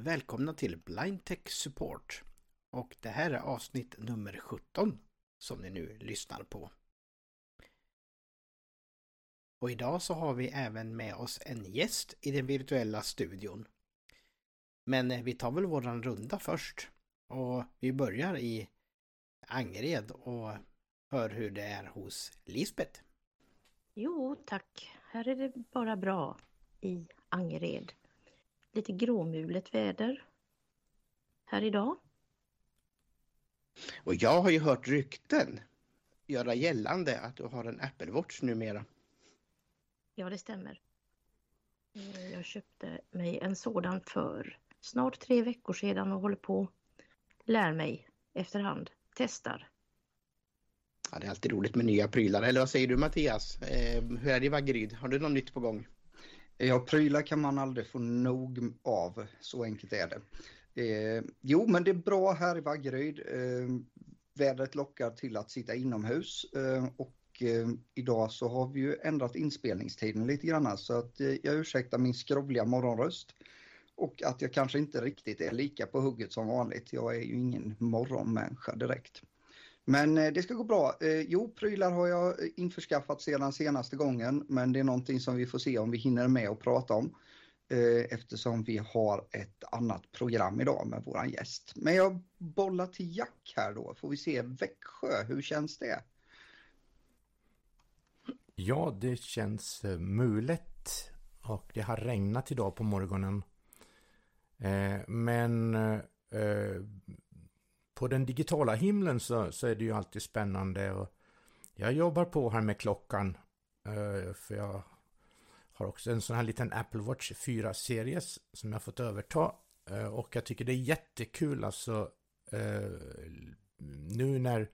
Välkomna till Blind Tech Support. Och det här är avsnitt nummer 17 som ni nu lyssnar på. Och idag så har vi även med oss en gäst i den virtuella studion. Men eh, vi tar väl våran runda först. Och vi börjar i Angered och hör hur det är hos Lisbeth. Jo tack, här är det bara bra i Angered. Lite gråmulet väder här idag. Och jag har ju hört rykten göra gällande att du har en Apple Watch numera. Ja, det stämmer. Eh, jag köpte mig en sådan för snart tre veckor sedan och håller på lär mig efterhand, testar. Ja, det är alltid roligt med nya prylar. Eller vad säger du Mattias? Eh, hur är det i Vaggeryd? Har du något nytt på gång? Ja, prylar kan man aldrig få nog av, så enkelt är det. Eh, jo, men det är bra här i Vaggeryd. Eh, vädret lockar till att sitta inomhus eh, och eh, idag så har vi ju ändrat inspelningstiden lite grann så att eh, jag ursäktar min skrovliga morgonröst och att jag kanske inte riktigt är lika på hugget som vanligt. Jag är ju ingen morgonmänniska direkt. Men eh, det ska gå bra. Eh, jo, prylar har jag eh, införskaffat sedan senaste gången, men det är någonting som vi får se om vi hinner med att prata om eftersom vi har ett annat program idag med våran gäst. Men jag bollar till Jack här då, får vi se Växjö, hur känns det? Ja, det känns mulet och det har regnat idag på morgonen. Men på den digitala himlen så, så är det ju alltid spännande. Och jag jobbar på här med klockan. Eh, för jag har också en sån här liten Apple Watch 4-series som jag fått överta. Eh, och jag tycker det är jättekul alltså. Eh, nu när,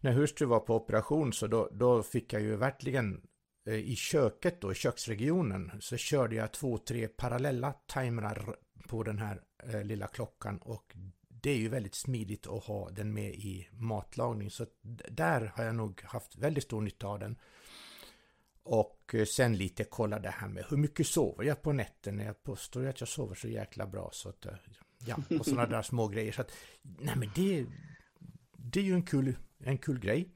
när hustru var på operation så då, då fick jag ju verkligen i köket då, i köksregionen, så körde jag två, tre parallella timrar på den här eh, lilla klockan och det är ju väldigt smidigt att ha den med i matlagning. Så där har jag nog haft väldigt stor nytta av den. Och eh, sen lite kolla det här med hur mycket sover jag på nätterna. Jag påstår att jag sover så jäkla bra. Så att, eh, ja, och sådana där små grejer. Så att, nej men det, det är ju en kul, en kul grej.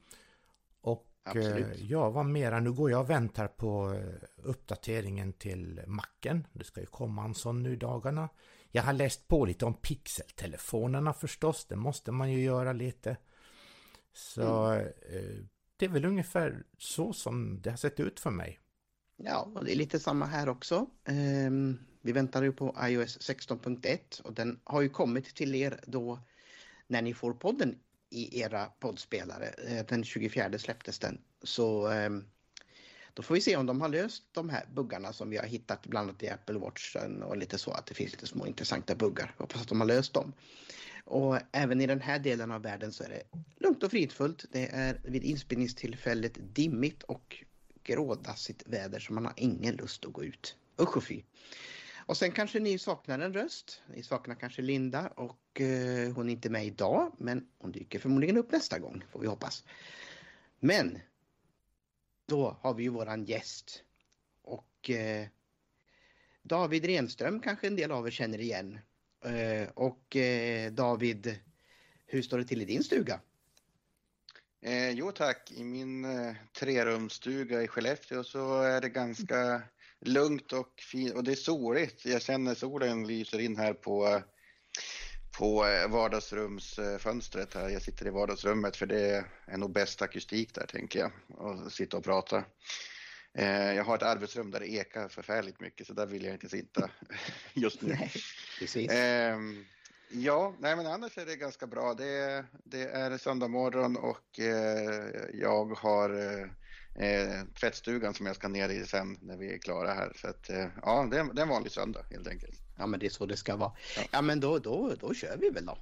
Och eh, Absolut. ja, vad mera, nu går jag och väntar på uppdateringen till macken. Det ska ju komma en sån nu i dagarna. Jag har läst på lite om pixeltelefonerna förstås, det måste man ju göra lite. Så mm. eh, det är väl ungefär så som det har sett ut för mig. Ja, och det är lite samma här också. Um, vi väntar ju på iOS 16.1 och den har ju kommit till er då när ni får podden i era poddspelare. Eh, den 24 släpptes den. Så um, då får vi se om de har löst de här buggarna som vi har hittat bland annat i Apple Watchen och lite så att det finns lite små intressanta buggar. Jag hoppas att de har löst dem. Och även i den här delen av världen så är det lugnt och fridfullt. Det är vid inspelningstillfället dimmigt och grådassigt väder så man har ingen lust att gå ut. Usch och fy. Och sen kanske ni saknar en röst. Ni saknar kanske Linda och eh, hon är inte med idag men hon dyker förmodligen upp nästa gång får vi hoppas. Men då har vi ju våran gäst. Och eh, David Renström kanske en del av er känner igen. Eh, och eh, David, hur står det till i din stuga? Eh, jo tack, i min eh, trerumsstuga i Skellefteå så är det ganska lugnt och fint och det är soligt. Jag känner solen lyser in här på eh, på eh, vardagsrumsfönstret här. Jag sitter i vardagsrummet för det är nog bäst akustik där tänker jag. Och sitta och prata. Eh, jag har ett arbetsrum där det ekar förfärligt mycket så där vill jag inte sitta just nu. Nej, precis. Ehm, ja, nej men annars är det ganska bra. Det, det är söndag morgon och eh, jag har eh, tvättstugan som jag ska ner i sen när vi är klara här. Så att, eh, ja, det är, det är en vanlig söndag helt enkelt. Ja, men det är så det ska vara. Ja, ja men då, då, då kör vi väl då.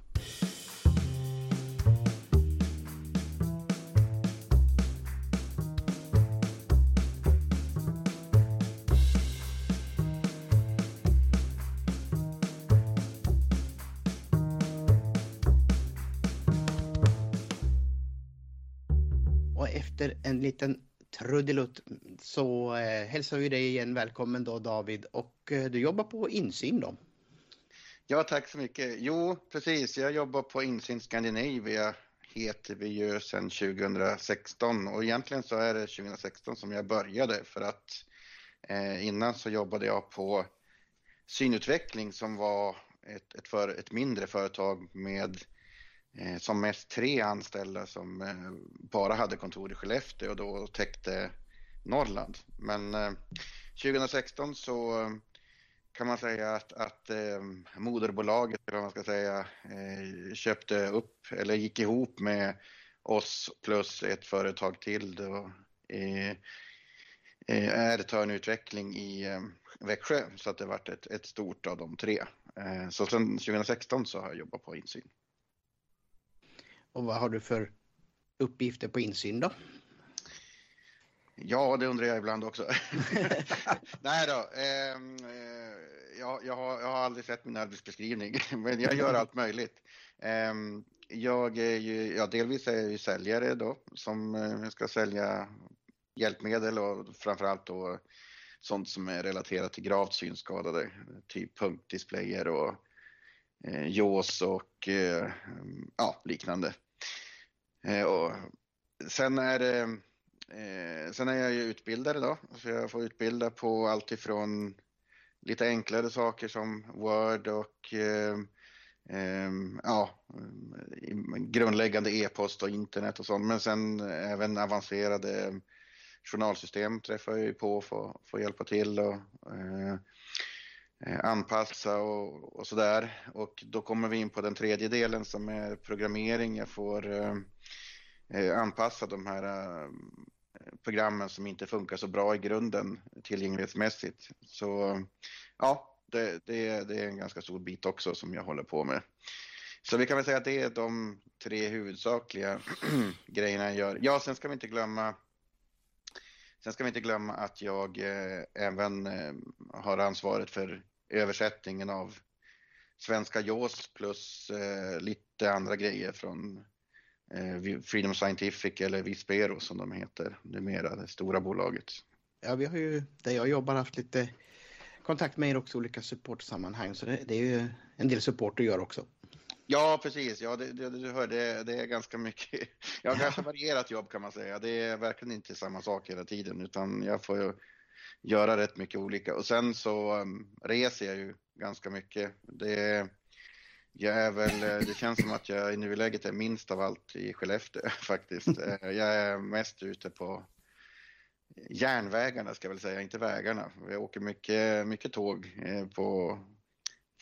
En liten trudelutt så eh, hälsar vi dig igen välkommen då David och eh, du jobbar på insyn då. Ja, tack så mycket. Jo, precis. Jag jobbar på Insyn Scandinavia heter vi ju sedan 2016 och egentligen så är det 2016 som jag började för att eh, innan så jobbade jag på synutveckling som var ett, ett, för, ett mindre företag med Eh, som mest tre anställda som eh, bara hade kontor i Skellefteå och då täckte Norrland. Men eh, 2016 så eh, kan man säga att, att eh, moderbolaget, eller vad man ska säga, eh, köpte upp eller gick ihop med oss plus ett företag till då, eh, är Utveckling i Växjö så att det varit ett, ett stort av de tre. Så sedan 2016 så har jag jobbat på insyn. Och vad har du för uppgifter på insyn då? Ja, det undrar jag ibland också. Nej då. Ehm, eh, jag, jag, har, jag har aldrig sett min arbetsbeskrivning, men jag gör allt möjligt. Eh, jag är ju, ja, delvis är jag ju säljare då som eh, ska sälja hjälpmedel och framförallt då sånt som är relaterat till gravt synskadade, typ punktdisplayer och eh, JAWS och eh, ja, liknande. Eh, och sen är det Eh, sen är jag ju utbildare då, så jag får utbilda på allt ifrån lite enklare saker som Word och eh, eh, ja, mm, grundläggande e-post och internet och sånt. Men sen även avancerade journalsystem träffar jag ju på och får, hjälpa till och eh, Eh, anpassa och, och sådär. Och då kommer vi in på den tredje delen som är programmering. Jag får eh, eh anpassa de här eh, programmen som inte funkar så bra i grunden tillgänglighetsmässigt. Så ja, det, det, det är en ganska stor bit också som jag håller på med. Så vi kan väl säga att det är de tre huvudsakliga grejerna jag gör. Ja, sen ska vi inte glömma Sen ska vi inte glömma att jag eh, även eh, har ansvaret för översättningen av svenska JAWS plus eh, lite andra grejer från Eh, Freedom Scientific eller Vispero som de heter numera, det stora bolaget. Ja, vi har ju, där jag jobbar, haft lite kontakt med er också olika supportsammanhang, så det, det är ju en del support du gör också. Ja, precis. Ja, det, det, du hör, det, är ganska mycket. Jag har ganska varierat jobb kan man säga. Det är verkligen inte samma sak hela tiden, utan jag får ju göra rätt mycket olika. Och sen så um, reser jag ju ganska mycket. Det jag är väl, eh, det känns som att jag i nuläget är minst av allt i Skellefteå faktiskt. Eh, jag är mest ute på järnvägarna ska jag väl säga, inte vägarna. Jag åker mycket, mycket tåg eh, på,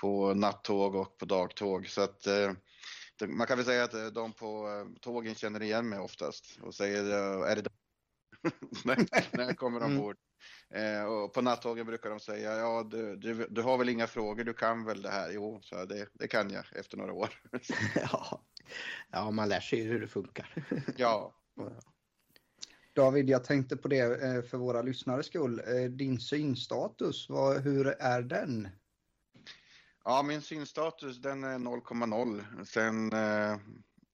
på nattåg och på dagtåg. Så att man kan väl säga att de på tågen känner igen mig oftast och säger är det när jag kommer mm. Eh, och på nattågen brukar de säga, ja du, du, du, har väl inga frågor, du kan väl det här? Jo, så det, det kan jag efter några år. ja. ja, man lär sig ju hur det funkar. ja. David, jag tänkte på det eh, för våra lyssnares skull. Eh, din synstatus, vad, hur är den? Ja, min synstatus den är 0,0 sen, eh,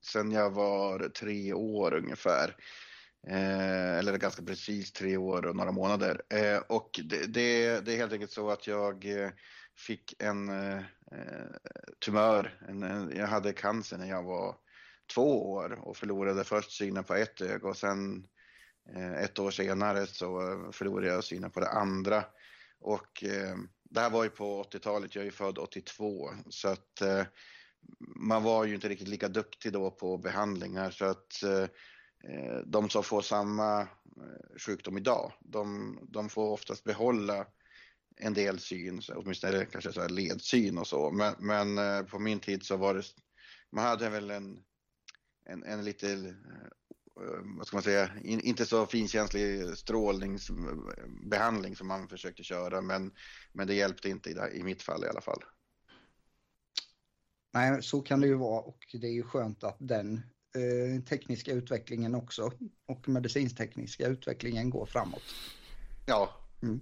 sen jag var tre år ungefär. Eh, eller ganska precis tre år och några månader. Eh, och det, det, det, är helt enkelt så att jag eh, fick en eh, eh, tumör. En, en, jag hade cancer när jag var två år och förlorade först synen på ett öga och sen eh, ett år senare så förlorade jag synen på det andra. Och eh, det här var ju på 80-talet, jag är ju född 82 så att eh, man var ju inte riktigt lika duktig då på behandlingar så att Eh, Eh, de som får samma eh, sjukdom idag, de, de får oftast behålla en del syn, åtminstone kanske så här ledsyn och så. Men, men eh, på min tid så var det, man hade väl en, en, en lite, vad ska man säga, inte så finkänslig strålningsbehandling som man försökte köra, men, men det hjälpte inte i, i mitt fall i alla fall. Nej, så kan det ju vara och det är ju skönt att den Eh, tekniska utvecklingen också och medicintekniska utvecklingen går framåt. Ja. Mm.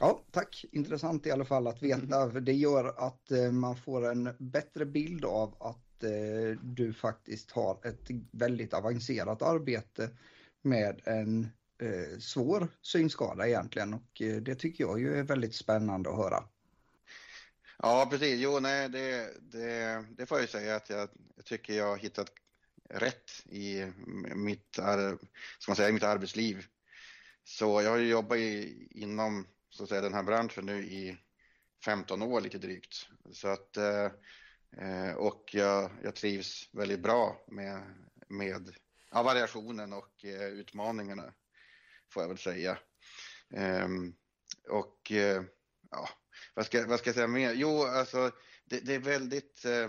Ja, tack. Intressant i alla fall att veta. För det gör att eh, man får en bättre bild av att eh, du faktiskt har ett väldigt avancerat arbete med en svår synskada egentligen och det tycker jag ju är väldigt spännande att höra. Ja, precis. Jo, nej, det, det, det får jag ju säga att jag, jag tycker jag har hittat rätt i mitt, ska man säga, i mitt arbetsliv. Så jag har ju jobbat i, inom så att säga, den här branschen nu i 15 år lite drygt. Så att, eh, eh, och jag, jag trivs väldigt bra med, med ja, variationen och eh, utmaningarna får jag väl säga. Ehm, och eh, ja, vad ska, vad ska jag säga mer? Jo, alltså det, det är väldigt eh,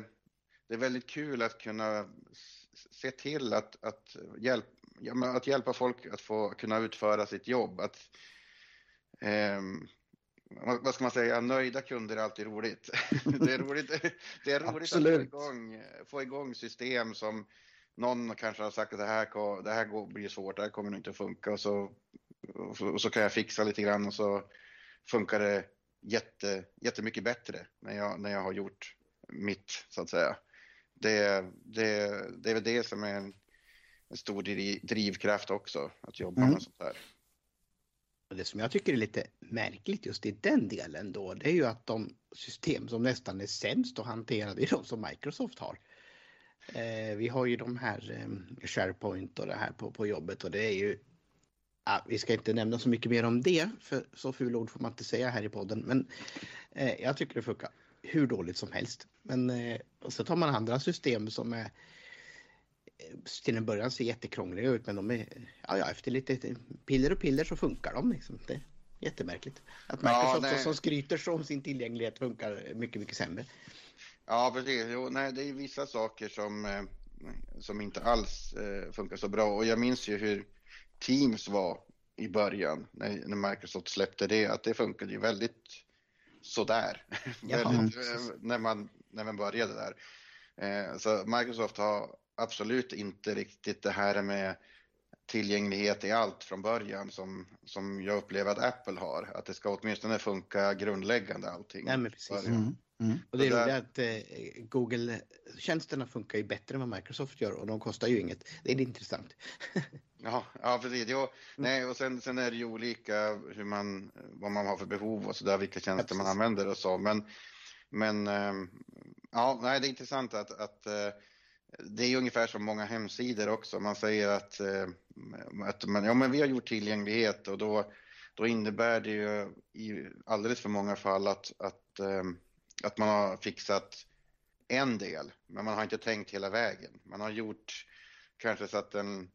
det är väldigt kul att kunna se till att, att, hjälp, att hjälpa folk att få kunna utföra sitt jobb. Att, eh, vad ska man säga, nöjda kunder är alltid roligt. det är roligt, det är roligt att få igång, få igång system som någon kanske har sagt att det här, det här blir svårt, det här kommer nog inte att funka och så, och så, och så, kan jag fixa lite grann och så funkar det jätte, jättemycket bättre när jag, när jag har gjort mitt så att säga det, det, det är väl det som är en, en stor drivkraft också, att jobba mm. med sånt här. Det som jag tycker är lite märkligt just i den delen då, det är ju att de system som nästan är sämst att hantera, det är de som Microsoft har. Eh, vi har ju de här eh, SharePoint och det här på, på jobbet och det är ju Ja, vi ska inte nämna så mycket mer om det, för så fula ord får man inte säga här i podden. Men eh, jag tycker det funkar hur dåligt som helst. Men eh, så tar man andra system som är eh, till en början ser jättekrångliga ut men de är, ja, ja efter lite piller och piller så funkar de. Liksom. Det är jättemärkligt. Att Microsoft ja, som skryter så om sin tillgänglighet funkar mycket, mycket sämre. Ja, precis. Jo, nej, det är vissa saker som, eh, som inte alls eh, funkar så bra och jag minns ju hur Teams var i början när, när Microsoft släppte det, att det funkade ju väldigt sådär. Väldigt, eh, när, man, när man började där. Eh, så Microsoft har absolut inte riktigt det här med tillgänglighet i allt från början som, som jag upplever att Apple har. Att det ska åtminstone funka grundläggande allting. Nej, men precis. Mm. Mm. Och det är roligt att eh, Google-tjänsterna funkar ju bättre än vad Microsoft gör och de kostar ju inget. Det är intressant. ja, ja, precis. Jo, mm. nej, och sen, sen är det ju olika hur man, vad man har för behov och så där, vilka tjänster ja, man använder och så. Men, men eh, ja, nej, det är intressant att, att eh, det är ungefär som många hemsidor också. Man säger att, eh, att man, ja, men vi har gjort tillgänglighet och då, då innebär det ju i alldeles för många fall att, att ehm, att man har fixat en del, men man har inte tänkt hela vägen. Man har gjort kanske så att den,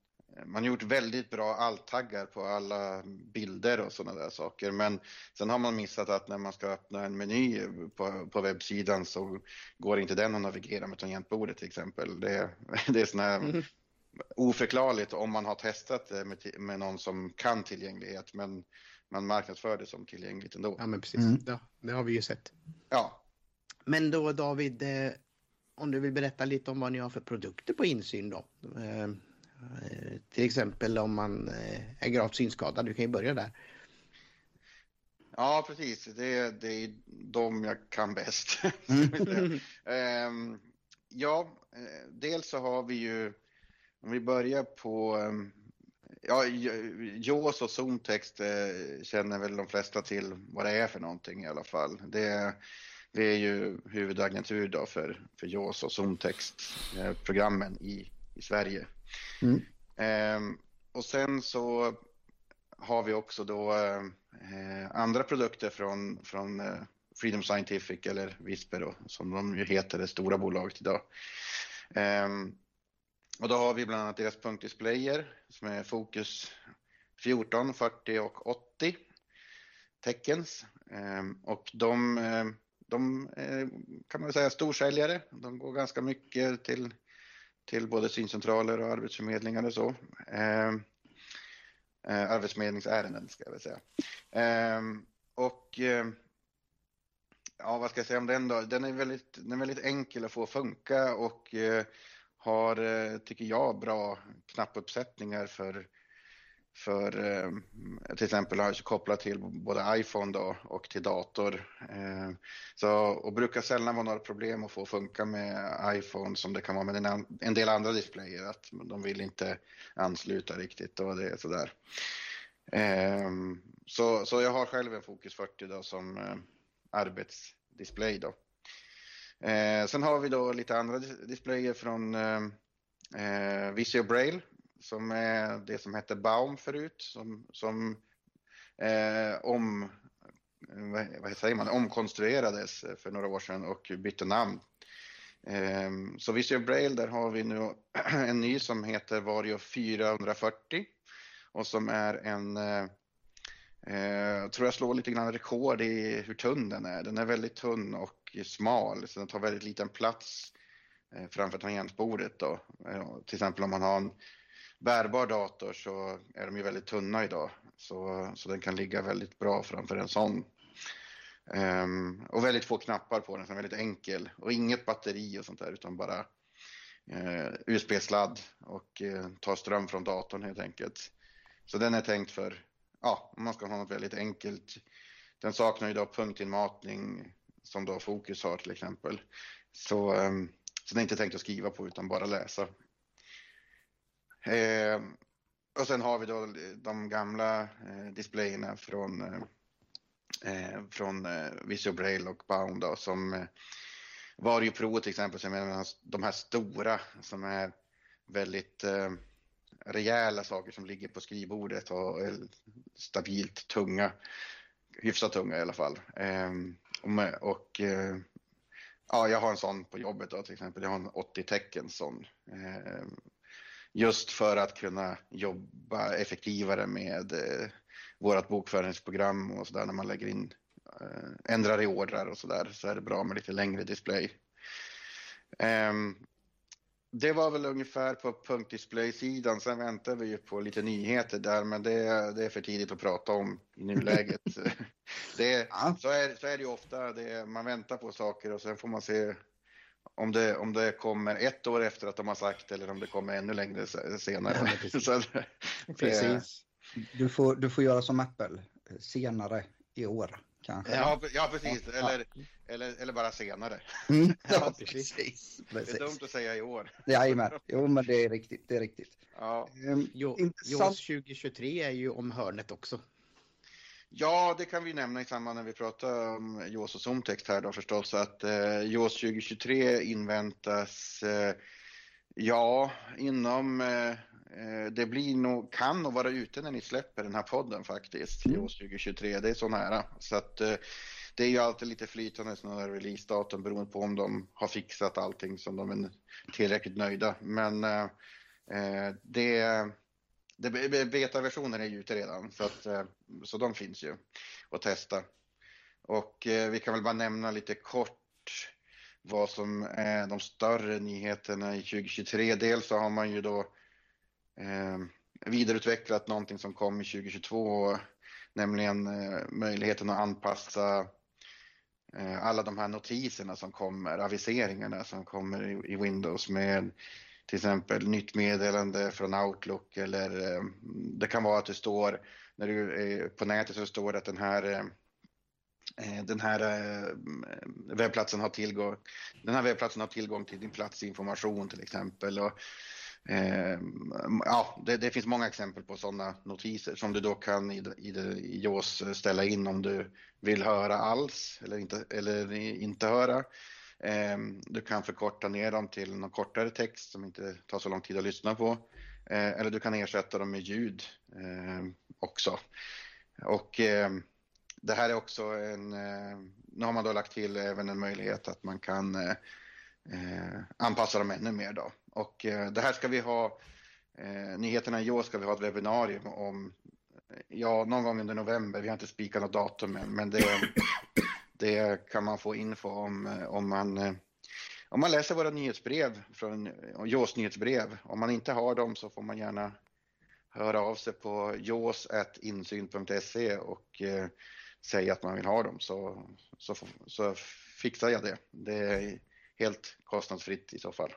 man har gjort väldigt bra alttaggar på alla bilder och sådana där saker. Men sen har man missat att när man ska öppna en meny på, på webbsidan så går inte den att navigera med tangentbordet till exempel. Det, det är sådana här mm. oförklarligt om man har testat det med, med någon som kan tillgänglighet. Men man marknadsför det som tillgängligt ändå. Ja, men precis. Mm. Ja, det har vi ju sett. Ja, men då David, eh, om du vill berätta lite om vad ni har för produkter på insyn då? Eh, till exempel om man eh, är gravt synskadad, du kan ju börja där. Ja, precis. Det, det är de jag kan bäst. Mm. Ehm, ja, dels så har vi ju, om vi börjar på, ja, JAWS och ZoomText känner väl de flesta till vad det är för någonting i alla fall. Det det är ju huvudagentur då för, för JAWS och ZoomText-programmen i, i Sverige. Mm. Ehm, och sen så har vi också då eh, andra produkter från, från eh, Freedom Scientific eller Visper då, som de ju heter, det stora bolaget idag. Ehm, och då har vi bland annat deras punktdisplayer som är Fokus 14, 40 och 80 teckens. Ehm, och de eh, de eh, kan man säga storsäljare. De går ganska mycket till, till både syncentraler och arbetsförmedlingar och så. Eh, eh, arbetsförmedlingsärenden ska jag väl säga. Eh, och eh, ja, vad ska jag säga om den då? Den är väldigt, den är väldigt enkel att få funka och eh, har, eh, tycker jag, bra knappuppsättningar för för eh, till exempel har jag kopplat till både iPhone då och till dator. Eh, så, och brukar sällan vara några problem att få funka med iPhone som det kan vara med en, del andra displayer, att de vill inte ansluta riktigt och det är sådär. Eh, så, så jag har själv en Focus 40 då som eh, arbetsdisplay då. Eh, sen har vi då lite andra displayer från eh, Visio Braille som är det som hette Baum förut som, som eh, om, vad säger man, omkonstruerades för några år sedan och bytte namn. Eh, så Visio Braille, där har vi nu en ny som heter Vario 440 och som är en eh, eh, jag tror jag slår lite grann rekord i hur tunn den är. Den är väldigt tunn och smal, så den tar väldigt liten plats eh, framför tangentbordet. Då. Eh, till exempel om man har en bärbar dator så är de ju väldigt tunna idag. Så, så den kan ligga väldigt bra framför en sån. Um, och väldigt få knappar på den, så den är väldigt enkel. Och inget batteri och sånt där utan bara eh, uh, USB-sladd och uh, tar ström från datorn helt enkelt. Så den är tänkt för, ja, om man ska ha något väldigt enkelt. Den saknar ju då punktinmatning som då Fokus har till exempel. Så, um, så den är inte tänkt att skriva på utan bara läsa. Eh, och sen har vi då de gamla eh, displayerna från, eh, eh från eh, Visual Braille och Bound då, som eh, Vario Pro till exempel, som är de här stora som är väldigt eh, rejäla saker som ligger på skrivbordet och är stabilt tunga, hyfsat tunga i alla fall. Eh, och, och eh, ja, jag har en sån på jobbet då till exempel, jag har en 80 tecken sån. Ehm, Just för att kunna jobba effektivare med eh, vårt bokföringsprogram och så där när man lägger in, eh, ändrar i ordrar och så där så är det bra med lite längre display. Um, det var väl ungefär på punktdisplay-sidan. Sen väntar vi ju på lite nyheter där, men det, det är för tidigt att prata om i nuläget. det, ja. så, är, så är det ju ofta. Det, man väntar på saker och sen får man se om det, om det kommer ett år efter att de har sagt eller om det kommer ännu längre senare. Ja, precis. Så, precis. Du, får, du får göra som Apple, senare i år kanske. Ja, ja precis. Ja. Eller, eller, eller bara senare. Mm. Ja, precis. precis. Det är dumt att säga i år. Jajamän, jo men det är riktigt. Det är riktigt. Ja. Um, jo, intressant... 2023 är ju om hörnet också. Ja, det kan vi nämna i samband när vi pratar om JAWS och Zoomtext här då förstås, att eh, JAWS 2023 inväntas, eh, ja, inom, eh, eh, det blir nog, kan nog vara ute när ni släpper den här podden faktiskt, mm. JAWS 2023, det är så nära. Så att eh, det är ju alltid lite flytande sådana releasedatum beroende på om de har fixat allting som de är tillräckligt nöjda. Men eh, eh det Betaversionen är ju ute redan så, att, eh, så de finns ju att testa. Och eh, vi kan väl bara nämna lite kort vad som är de större nyheterna i 2023. Dels så har man ju då eh, vidareutvecklat någonting som kom i 2022, nämligen eh, möjligheten att anpassa eh, alla de här notiserna som kommer, aviseringarna som kommer i, i Windows med till exempel nytt meddelande från Outlook eller eh, det kan vara att det står när du är på nätet så står det att den här eh, den här eh, webbplatsen har tillgång, den här webbplatsen har tillgång till din platsinformation till exempel. Och, eh, ja, det, det, finns många exempel på sådana notiser som du då kan i, i, i JAWS ställa in om du vill höra alls eller inte, eller inte höra. Ehm, du kan förkorta ner dem till någon kortare text som inte tar så lång tid att lyssna på. Eh, eller du kan ersätta dem med ljud ehm, också. Och ehm, det här är också en, nu har man då lagt till även en möjlighet att man kan eh, eh, anpassa dem ännu mer då. Och det här ska vi ha, nyheterna i år ska vi ha ett webbinarium om, ja någon gång under november, vi har inte spikat något datum än, men det, det kan man få info om eh, om man, eh, om man läser våra nyhetsbrev från JAWS nyhetsbrev. Om man inte har dem så får man gärna höra av sig på jaws.insyn.se och eh, säga att man vill ha dem så, så, så fixar jag det. Det är helt kostnadsfritt i så fall.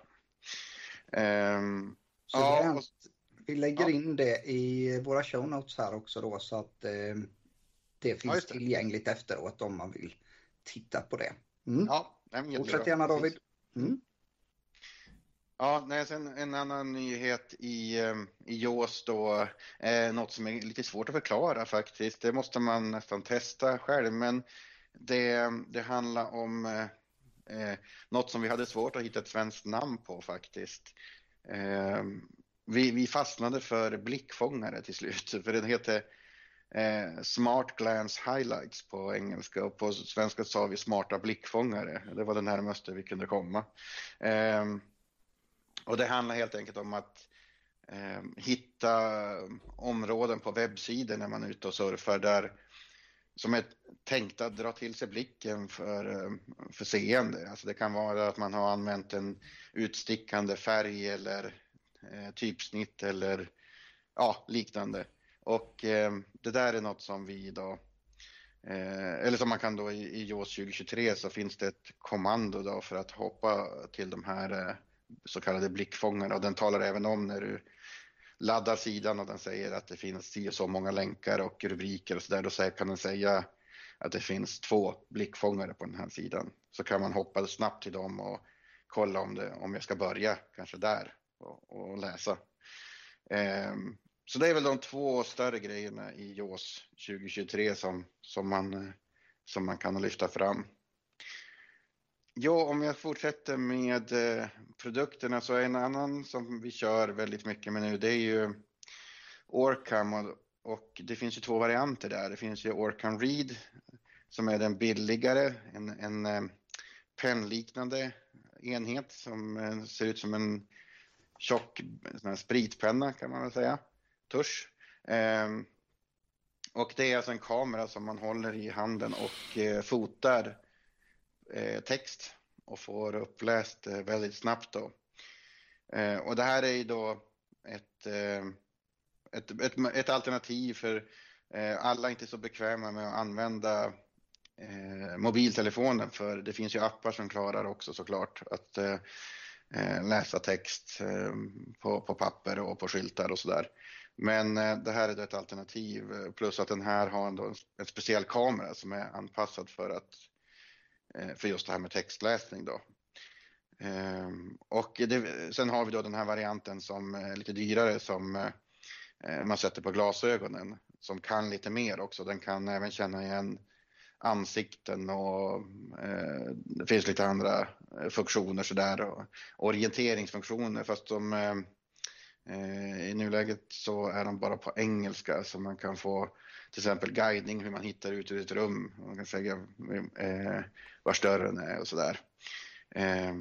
Um, så ja, och, vi lägger ja. in det i våra show notes här också då så att eh, det finns ja, tillgängligt efteråt om man vill titta på det. Mm. Ja, Fortsätt gärna David. Mm. Ja, nej, sen en annan nyhet i, eh, i JAWS då, eh, något som är lite svårt att förklara faktiskt. Det måste man nästan testa själv, men det, det handlar om eh, Eh, något som vi hade svårt att hitta ett svenskt namn på faktiskt. Eh, vi, vi fastnade för blickfångare till slut, för den heter eh, Smart Glance Highlights på engelska och på svenska sa vi smarta blickfångare. Det var det närmaste vi kunde komma. Eh, och det handlar helt enkelt om att eh, hitta områden på webbsidor när man är ute och surfar där som är tänkta att dra till sig blicken för, eh, för seende. Alltså det kan vara att man har använt en utstickande färg eller eh, typsnitt eller ja, liknande. Och eh, det där är något som vi då... eh, eller som man kan då i, i JAWS 2023 så finns det ett kommando då för att hoppa till de här eh, så kallade blickfångarna och den talar även om när du laddar sidan och den säger att det finns si och så många länkar och rubriker och så där, då kan den säga att det finns två blickfångare på den här sidan. Så kan man hoppa snabbt till dem och kolla om, det, om jag ska börja kanske där och, och läsa. Ehm, så det är väl de två större grejerna i JAWS 2023 som, som, man, eh, som man kan lyfta fram. Ja, om jag fortsätter med eh, produkterna så är en annan som vi kör väldigt mycket med nu, det är ju Orcam och, och det finns ju två varianter där. Det finns ju Orcam Read som är den billigare, en, en eh, pennliknande enhet som ser ut som en tjock spritpenna kan man väl säga, tusch. Ehm, och det är alltså en kamera som man håller i handen och eh, fotar eh, text och får uppläst eh, väldigt snabbt då. Ehm, och det här är ju då ett, ehm, ett, ett, ett alternativ för alla är inte så bekväma med att använda mobiltelefonen för det finns ju appar som klarar också såklart att läsa text på, på papper och på skyltar och sådär. Men eh, det här är då ett alternativ eh, plus att den här har en, en speciell kamera som är anpassad för att eh, för just det här med textläsning då. Ehm, och det, sen har vi då den här varianten som är lite dyrare som man sätter på glasögonen som kan lite mer också. Den kan även känna igen ansikten och eh, det finns lite andra funktioner sådär och orienteringsfunktioner fast de eh, Eh, i nuläget så är de bara på engelska så man kan få till exempel guidning hur man hittar ut ur ett rum. Man kan säga eh, var dörren är och sådär. Eh,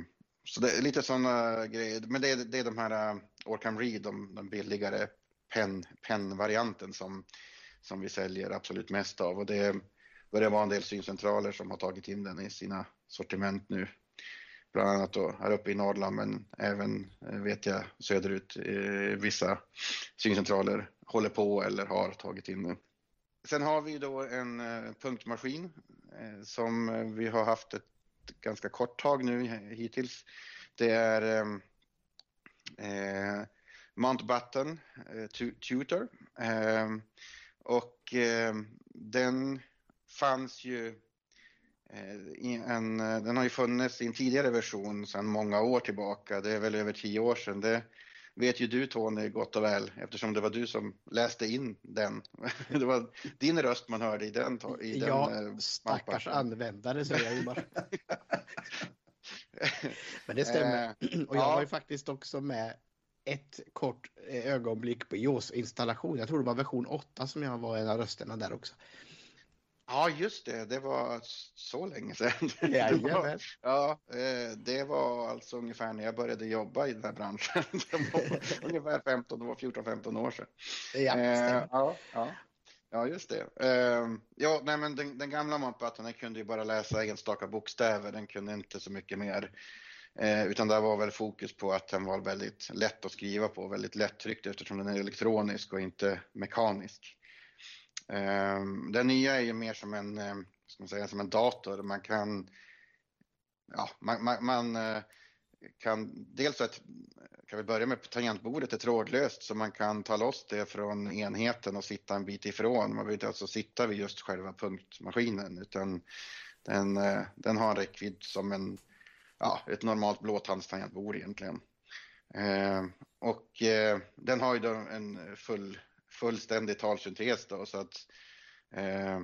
så det är lite sådana grejer. Men det är, det är de här eh, uh, Orcam Read, de, de billigare pennvarianten som, som vi säljer absolut mest av. Och det börjar vara en del syncentraler som har tagit in den i sina sortiment nu. Bland annat då här uppe i Norrland men även eh, vet jag söderut. Vissa syncentraler håller på eller har tagit in den. Sen har vi då en eh, punktmaskin eh, som vi har haft ett ganska kort tag nu hittills. Det är ehm, eh, Mountbatten eh, Tutor eh, och eh, den fanns ju en, den har ju funnits i en tidigare version sedan många år tillbaka. Det är väl över tio år sedan. Det, vet ju du Tony gott och väl eftersom det var du som läste in den. Det var din röst man hörde i den. I ja, den, eh, stackars användare säger jag ju bara. Men det stämmer. Eh, och jag ja. var ju faktiskt också med ett kort eh, ögonblick på JAWS installation. Jag tror det var version 8 som jag var en av rösterna där också. Ja, just det. Det var så länge sedan. Jajamän. ja, eh, det var alltså ungefär när jag började jobba i den här branschen. ungefär 15, det var 14-15 år sedan. Ja, eh, ja, ja. ja, just det. Eh, ja, nej, men den, den gamla mappatten den kunde ju bara läsa enstaka bokstäver. Den kunde inte så mycket mer. utan det var väl fokus på att den var väldigt lätt att skriva på, väldigt lättryckt eftersom den är elektronisk och inte mekanisk. Ehm, den nya är ju mer som en, eh, ska man säga, som en dator. Man kan, ja, man, man, man eh, kan dels att, kan vi börja med tangentbordet är trådlöst så man kan ta loss det från enheten och sitta en bit ifrån. Man behöver inte alltså sitta vid just själva punktmaskinen utan den, eh, den har en räckvidd som en, ja, ett normalt blåtandstangentbord egentligen. Eh, och eh, den har ju då en full fullständig talsyntes då så att eh,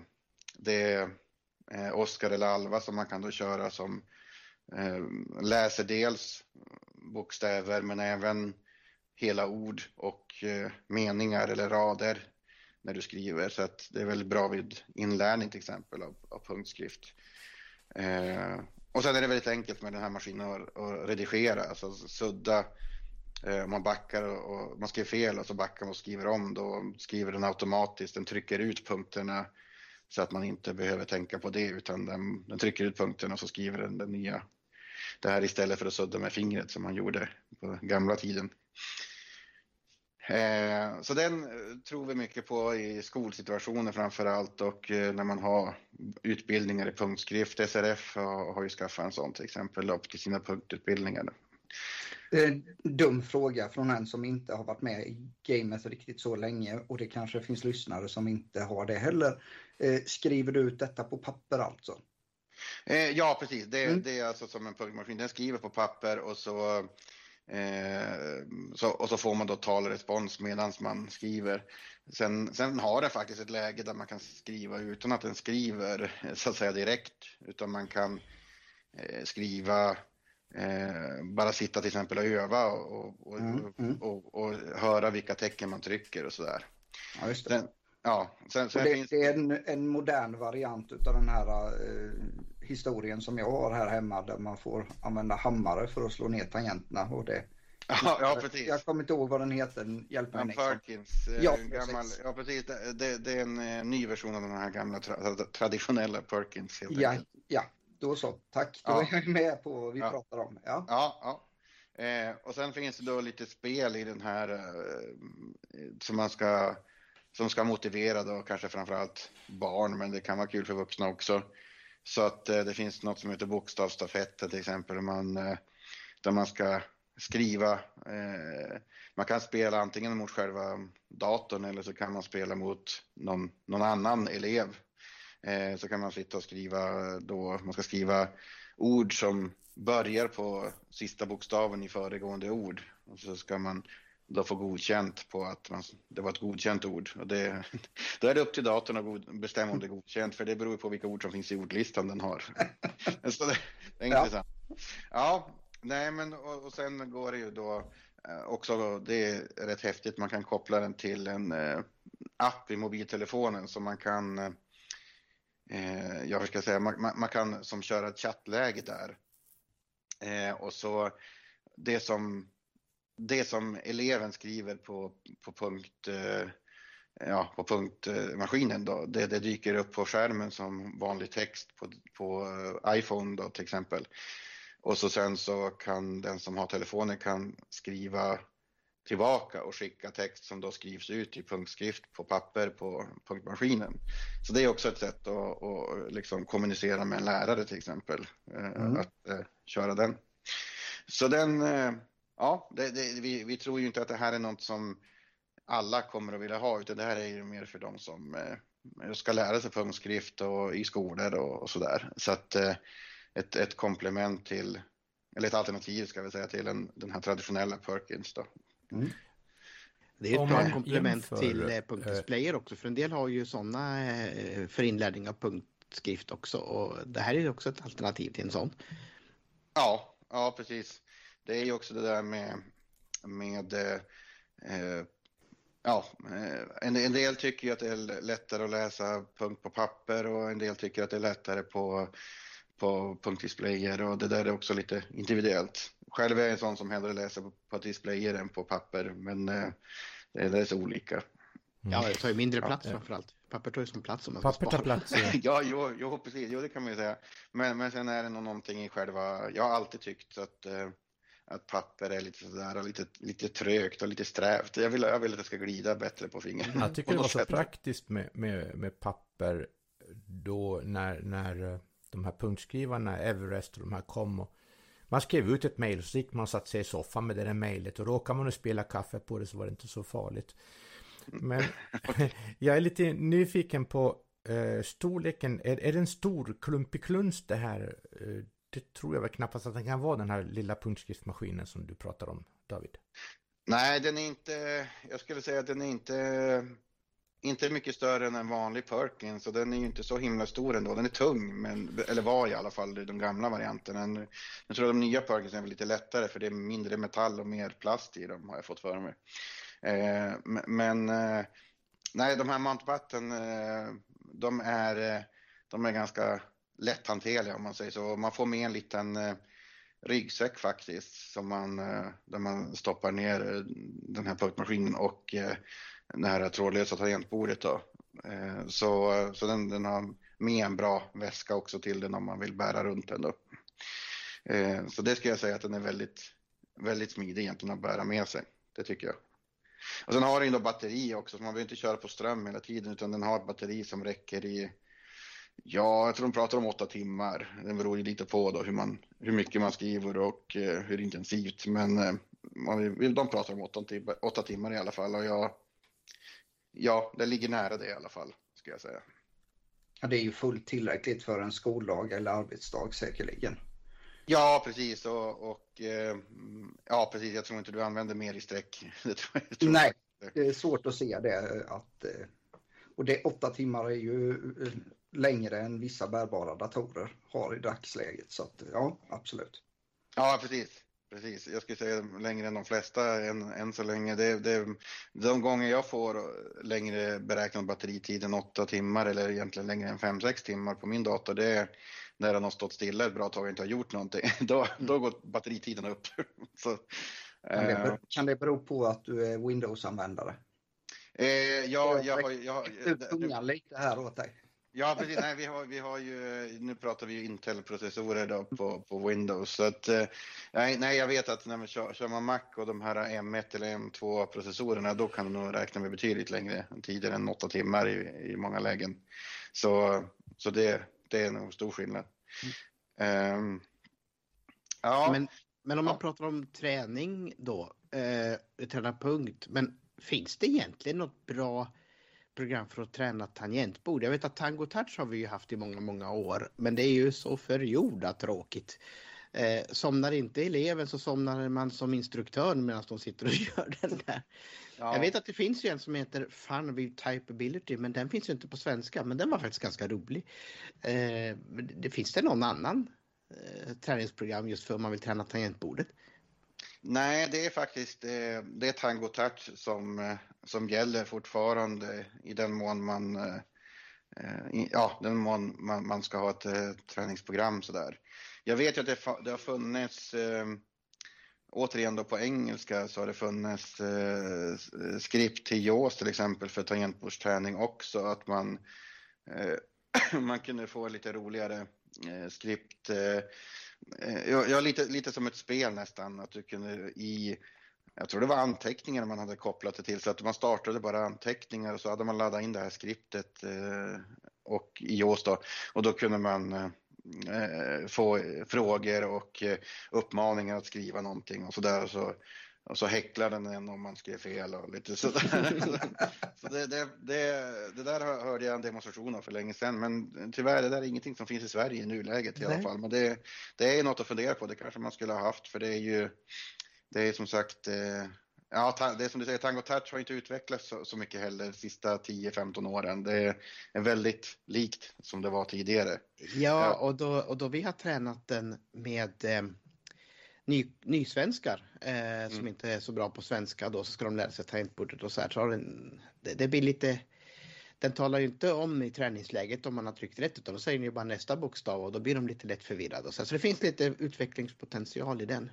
det är eh, Oskar eller Alva som man kan då köra som eh, läser dels bokstäver men även hela ord och eh, meningar eller rader när du skriver. Så att det är väldigt bra vid inlärning till exempel av, av punktskrift. Eh, och sen är det väldigt enkelt med den här maskinen att, att redigera, alltså sudda. Om man backar och, och, man skriver fel och så backar man och skriver om, då skriver den automatiskt. Den trycker ut punkterna så att man inte behöver tänka på det utan den, den trycker ut punkterna och så skriver den den nya. Det här istället för att sudda med fingret som man gjorde på gamla tiden. Eh, så den eh, tror vi mycket på i skolsituationer framför allt och eh, när man har utbildningar i punktskrift. SRF har ju skaffat en sån till exempel upp till sina punktutbildningar. Dum fråga från en som inte har varit med i gamet riktigt så länge och det kanske finns lyssnare som inte har det heller. Skriver du ut detta på papper alltså? Ja, precis. Det, mm. det är alltså som en punktmaskin. Den skriver på papper och så Eh, så, och så får man då talrespons medan man skriver. Sen, sen har den faktiskt ett läge där man kan skriva utan att den skriver så att säga direkt, utan man kan eh, skriva, eh, bara sitta till exempel och öva och, och, mm, mm. och, och, höra vilka tecken man trycker och sådär. Ja, just det. Sen, ja, sen, sen det, finns... det är en, en modern variant av den här eh, historien som jag har här hemma där man får använda hammare för att slå ner tangenterna. Och det, ja, ja, precis. Jag kommer inte ihåg vad den heter. Hjälp mig ja, Perkins. Eh, ja, gammal, ja, precis. Det, det, är en eh, ny version av den här gamla tra traditionella Perkins. Helt ja, ja, då så. Tack. Då ja. är jag med på vad vi ja. pratar om. Ja, ja. ja. Eh, och sen finns det då lite spel i den här eh, som man ska som ska motivera då kanske framförallt barn, men det kan vara kul för vuxna också. Så att eh, det finns något som heter bokstavsstafetten till exempel, man, eh, där man ska skriva. Eh, man kan spela antingen mot själva datorn eller så kan man spela mot någon, någon annan elev. Eh, så kan man sitta och skriva då, man ska skriva ord som börjar på sista bokstaven i föregående ord. Och så ska man då få godkänt på att man, det var ett godkänt ord. Och det, då är det upp till datorn att god, bestämma om det är godkänt, för det beror på vilka ord som finns i ordlistan den har. Så det, det är intressant. Ja, nej men och, och sen går det ju då eh, också, det är rätt häftigt, man kan koppla den till en eh, app i mobiltelefonen så man kan, eh, jag ska säga, man, man, man, kan som köra ett chattläge där. Eh, och så det som det som eleven skriver på, på punkt eh, ja, på punktmaskinen då, det, det, dyker upp på skärmen som vanlig text på, på eh, iPhone då till exempel. Och så sen så kan den som har telefonen kan skriva tillbaka och skicka text som då skrivs ut i punktskrift på papper på punktmaskinen. Så det är också ett sätt att, att liksom kommunicera med en lärare till exempel, eh, mm. att uh, köra den. Så den, uh, Ja, det, det, vi, vi, tror ju inte att det här är något som alla kommer att vilja ha, utan det här är ju mer för de som eh, ska lära sig punktskrift och i skolor och, och sådär. Så att eh, ett, ett komplement till, eller ett alternativ ska vi säga, till en, den här traditionella Perkins då. Mm. Det är ett bra komplement jämför, till eh, punktdisplayer också, för en del har ju sådana eh, för inlärning av punktskrift också och det här är också ett alternativ till en sån. Ja, ja precis det är ju också det där med, med eh, ja, eh, en, en, del tycker ju att det är lättare att läsa punkt på papper och en del tycker att det är lättare på, på punktdisplayer och det där är också lite individuellt. Själv är jag en sån som hellre läser på, på displayer än på papper, men eh, det, är så olika. Mm. Ja, det tar ju mindre plats ja. framförallt. Papper tar ju som plats om man Papper tar plats, ja. ja, jo, jo, precis. Jo, det kan man ju säga. Men, men sen är det nog någonting i själva... Jag har alltid tyckt att eh, att papper är lite sådär lite, lite trögt och lite strävt. Jag vill, jag vill att det ska glida bättre på fingret. Jag tycker det var så praktiskt med, med, med papper då när, när de här punktskrivarna, Everest och de här kom. Och man skrev ut ett mejl så gick man och satte sig i soffan med det där mejlet och råkade man spela kaffe på det så var det inte så farligt. Men jag är lite nyfiken på eh, storleken. Är, är det en stor klumpig kluns det här? Eh, det tror jag väl knappast att den kan vara den här lilla punktskriftmaskinen som du pratar om, David. Nej, den är inte, jag skulle säga att den är inte, inte mycket större än en vanlig Perkins så den är ju inte så himla stor ändå. Den är tung, men, eller var i alla fall de gamla varianterna. Nu, jag tror de nya Perkins är lite lättare för det är mindre metall och mer plast i dem har jag fått för mig. Eh, men eh, nej, de här Mountbatten, eh, de är, eh, de är ganska lätthanterliga om man säger så. Man får med en liten eh, ryggsäck faktiskt som man, eh, där man stoppar ner eh, den här puckmaskinen och eh, det här trådlösa tangentbordet då. Eh, så, så den, den har med en bra väska också till den om man vill bära runt den då. Eh, så det ska jag säga att den är väldigt, väldigt smidig egentligen att bära med sig. Det tycker jag. Och sen har den då batteri också, så man behöver inte köra på ström hela tiden utan den har ett batteri som räcker i Ja, jag tror de pratar om åtta timmar. Det beror ju lite på då hur, man, hur mycket man skriver och eh, hur intensivt. Men man, de pratar om åtta, åtta timmar i alla fall och jag, ja, det ligger nära det i alla fall, ska jag säga. Ja, det är ju fullt tillräckligt för en skoldag eller arbetsdag säkerligen. Ja, precis. Och, och eh, ja, precis. Jag tror inte du använder mer i streck. Det tror jag, tror Nej, det är svårt att se det. Att, eh, och det åtta timmar är ju eh, längre än vissa bärbara datorer har i dagsläget. Så att, ja, absolut. Ja, precis. Precis, jag skulle säga längre än de flesta än, än så länge. Det, det, de gånger jag får längre beräknad batteritid än åtta timmar eller egentligen längre än fem sex timmar på min dator, det är när den har stått stilla ett bra tag och inte har gjort någonting. Då, då går batteritiden upp. Så, kan, det, eh, kan det bero på att du är Windows-användare? Eh, ja, jag har... Jag, jag, lite här åt dig. Ja, precis. Nej, vi har, vi har ju, nu pratar vi ju Intel-processorer då på, på Windows. Så att, eh, nej, nej, jag vet att när man kör, kör man Mac och de här M1 eller M2-processorerna, då kan man nog räkna med betydligt längre tider än åtta timmar i, i många lägen. Så, så det, det är nog stor skillnad. Mm. Um, ja. men, men om man ja. pratar om träning då, eh, träna punkt, men finns det egentligen något bra program för att träna tangentbord. Jag vet att Tango Touch har vi ju haft i många, många år, men det är ju så förjordat tråkigt. Eh, somnar inte eleven så somnar man som instruktör medan de sitter och gör den där. Ja. Jag vet att det finns ju en som heter Fun with Typeability men den finns ju inte på svenska men den var faktiskt ganska rolig. Eh, det finns det någon annan eh, träningsprogram just för om man vill träna tangentbordet? Nej, det är faktiskt eh, det är Tango Touch som, eh, som gäller fortfarande i den mån man, eh, ja, den mån man, man ska ha ett träningsprogram sådär. Jag vet ju att det, det har funnits, återigen då på engelska så har det funnits skript till JAWS till exempel för tangentbordsträning också, att man, man kunde få lite roligare skript Eh, ja, jag lite, lite som ett spel nästan, att du kunde i jag tror det var anteckningar man hade kopplat det till så att man startade bara anteckningar och så hade man laddat in det här skriptet eh, och i JAWS då. Och då kunde man eh, eh få frågor och eh, uppmaningar att skriva någonting och så där så och så häcklar den en om man skrev fel och lite sådär. så det, det, det, det, där hörde jag en demonstration av för länge sedan, men tyvärr det där är ingenting som finns i Sverige i nuläget i Nej. alla fall. Men det, det är något att fundera på, det kanske man skulle ha haft för det är ju, det är som sagt, eh, ja det är som du säger, Tango Touch har inte utvecklats så, så mycket heller de sista 10-15 åren. Det är väldigt likt som det var tidigare. Ja, och då, och då vi har tränat den med eh, ny, nysvenskar eh, mm. som inte är så bra på svenska då så ska de lära sig tangentbordet och så här. Så den, det, det, blir lite den talar ju inte om i träningsläget om man har tryckt rätt utan då säger den ju bara nästa bokstav och då blir de lite lätt förvirrade. Så, så det finns lite utvecklingspotential i den.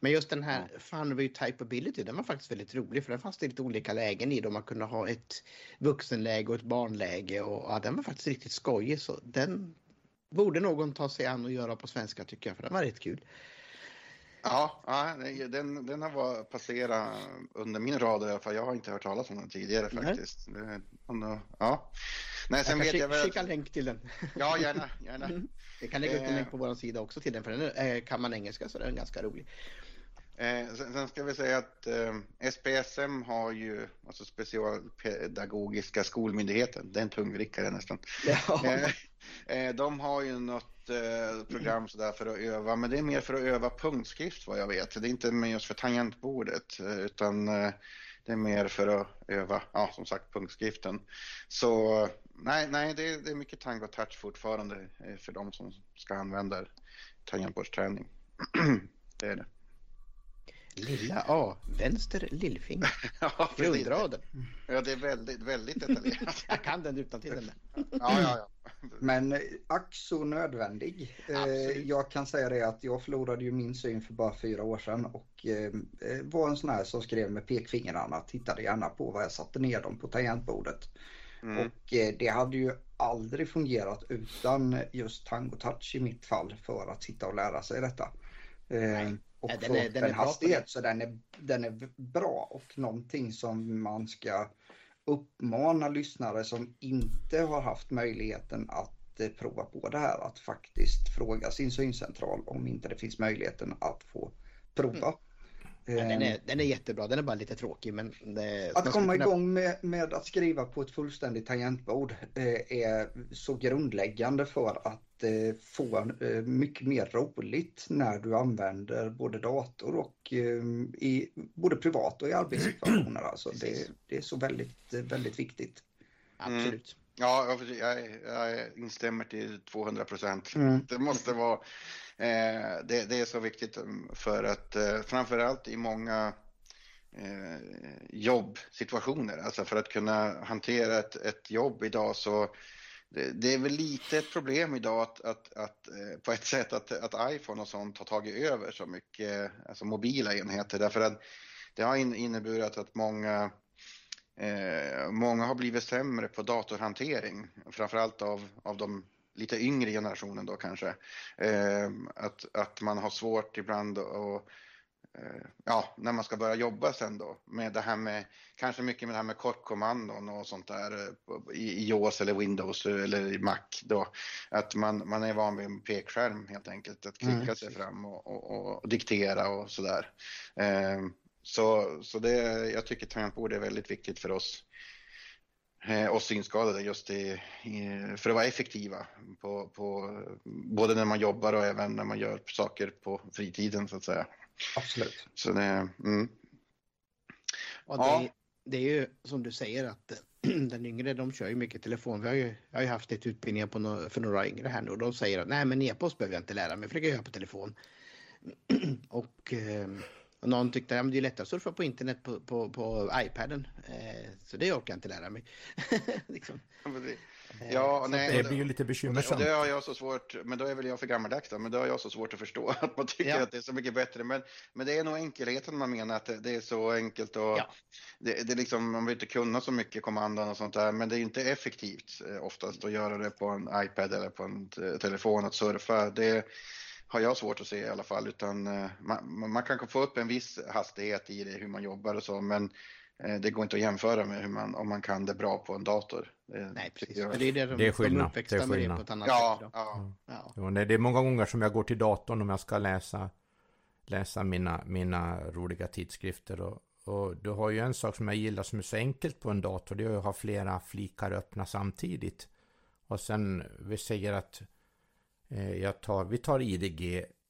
Men just den här ja. Funview Typeability den var faktiskt väldigt rolig för den fanns det lite olika lägen i då man kunde ha ett vuxenläge och ett barnläge och ja, den var faktiskt riktigt skojig så den borde någon ta sig an och göra på svenska tycker jag för den var rätt kul. Ja, den, den har passerat under min radar i alla fall. Jag har inte hört talas om den tidigare faktiskt. Nej. Ja. Nej, sen jag kan vet jag väl... skicka en länk till den. Ja, gärna. gärna. Jag kan lägga ut en länk på vår sida också till den för den är, kan man engelska så den är ganska rolig. Eh, sen, sen, ska vi säga att eh, SPSM har ju, alltså specialpedagogiska skolmyndigheten, det är en tungvrickare nästan. Ja. Eh, eh, de har ju något eh, program sådär för att öva, men det är mer för att öva punktskrift vad jag vet. Det är inte med just för tangentbordet utan det är mer för att öva, ja som sagt punktskriften. Så nej, nej det, är, det är mycket tango touch fortfarande för de som ska använda tangentbordsträning. det är det. Lilla A, vänster lillfinger. ja, Grundraden. Ja, det är väldigt, väldigt detaljerat. jag kan den utan till den. ja, ja, ja. Men eh, ack så nödvändig. Eh, Absolut. Jag kan säga det att jag förlorade ju min syn för bara fyra år sedan och eh, var en sån här som skrev med pekfingrarna, tittade gärna på vad jag satte ner dem på tangentbordet. Mm. Och det hade ju aldrig fungerat utan just Tango Touch i mitt fall för att sitta och lära sig detta. Nej. Och ja, den är, den en hastighet så den är, den är bra och någonting som man ska uppmana lyssnare som inte har haft möjligheten att eh, prova på det här att faktiskt fråga sin syncentral om inte det finns möjligheten att få prova. Mm. Ja, den, är, ehm. den är jättebra, den är bara lite tråkig men... Det, att komma kunna... igång med, med, att skriva på ett fullständigt tangentbord eh, är så grundläggande för att eh, få eh, mycket mer roligt när du använder både dator och ehm, i både privat och i arbetssituationer. Alltså det, det är så väldigt, väldigt viktigt. Absolut. Mm. Ja, jag, jag instämmer till 200 procent. Mm. Det måste vara Eh, det, det, är så viktigt um, för att eh, framförallt i många eh, jobbsituationer, alltså för att kunna hantera ett, ett jobb idag så det, det, är väl lite ett problem idag att, att, att eh, på ett sätt att, att iPhone och sånt har tagit över så mycket, alltså mobila enheter därför att det har inneburit att många Eh, många har blivit sämre på datorhantering, framförallt av, av de lite yngre generationen då kanske. Eh, att, att man har svårt ibland att ja, när man ska börja jobba sen då med det här med, kanske mycket med det här med kortkommandon och sånt där eh, i, iOS eller Windows eller i Mac då. Att man, man är van vid en pekskärm helt enkelt, att klicka mm. sig fram och, och, och, diktera och sådär. Eh, så, så det, jag tycker tangentbord är väldigt viktigt för oss Eh, och synskadade just i, för att vara effektiva på, på, både när man jobbar och även när man gör saker på fritiden så att säga. Absolut. Så det, mm. och det, ja. det är ju som du säger att den yngre de kör ju mycket telefon. Vi har ju, jag har ju haft ett utbildningar på no, för några yngre här nu och de säger att nej men e-post behöver jag inte lära mig för det kan jag göra på telefon. och eh, och någon tyckte att det är lättare att surfa på internet på, på, på iPaden. Eh, så det orkar jag inte lära mig. liksom. Ja, eh, nej, det blir ju lite bekymmersamt. Det har jag så svårt, men då är väl jag för gammaldags då, men då har jag så svårt att förstå att man tycker ja. att det är så mycket bättre. Men, men det är nog enkelheten man menar, att det, är så enkelt och ja. det, det är liksom, man vill inte kunna så mycket kommandon och sånt där, men det är inte effektivt eh, oftast att göra det på en iPad eller på en telefon att surfa. Det, har jag svårt att se i alla fall, utan eh, man, man kan få upp en viss hastighet i det, hur man jobbar och så, men eh, det går inte att jämföra med hur man, om man kan det bra på en dator. Det, nej, precis. Jag... Det är, det, de, det är skillnad. De det är skillnad. På ett annat ja, sätt ja. Ja. ja. det är många gånger som jag går till datorn om jag ska läsa, läsa mina, mina roliga tidskrifter. Och, och du har ju en sak som jag gillar som är så enkelt på en dator, det är att ha flera flikar öppna samtidigt. Och sen, vi säger att Eh, jag tar, vi tar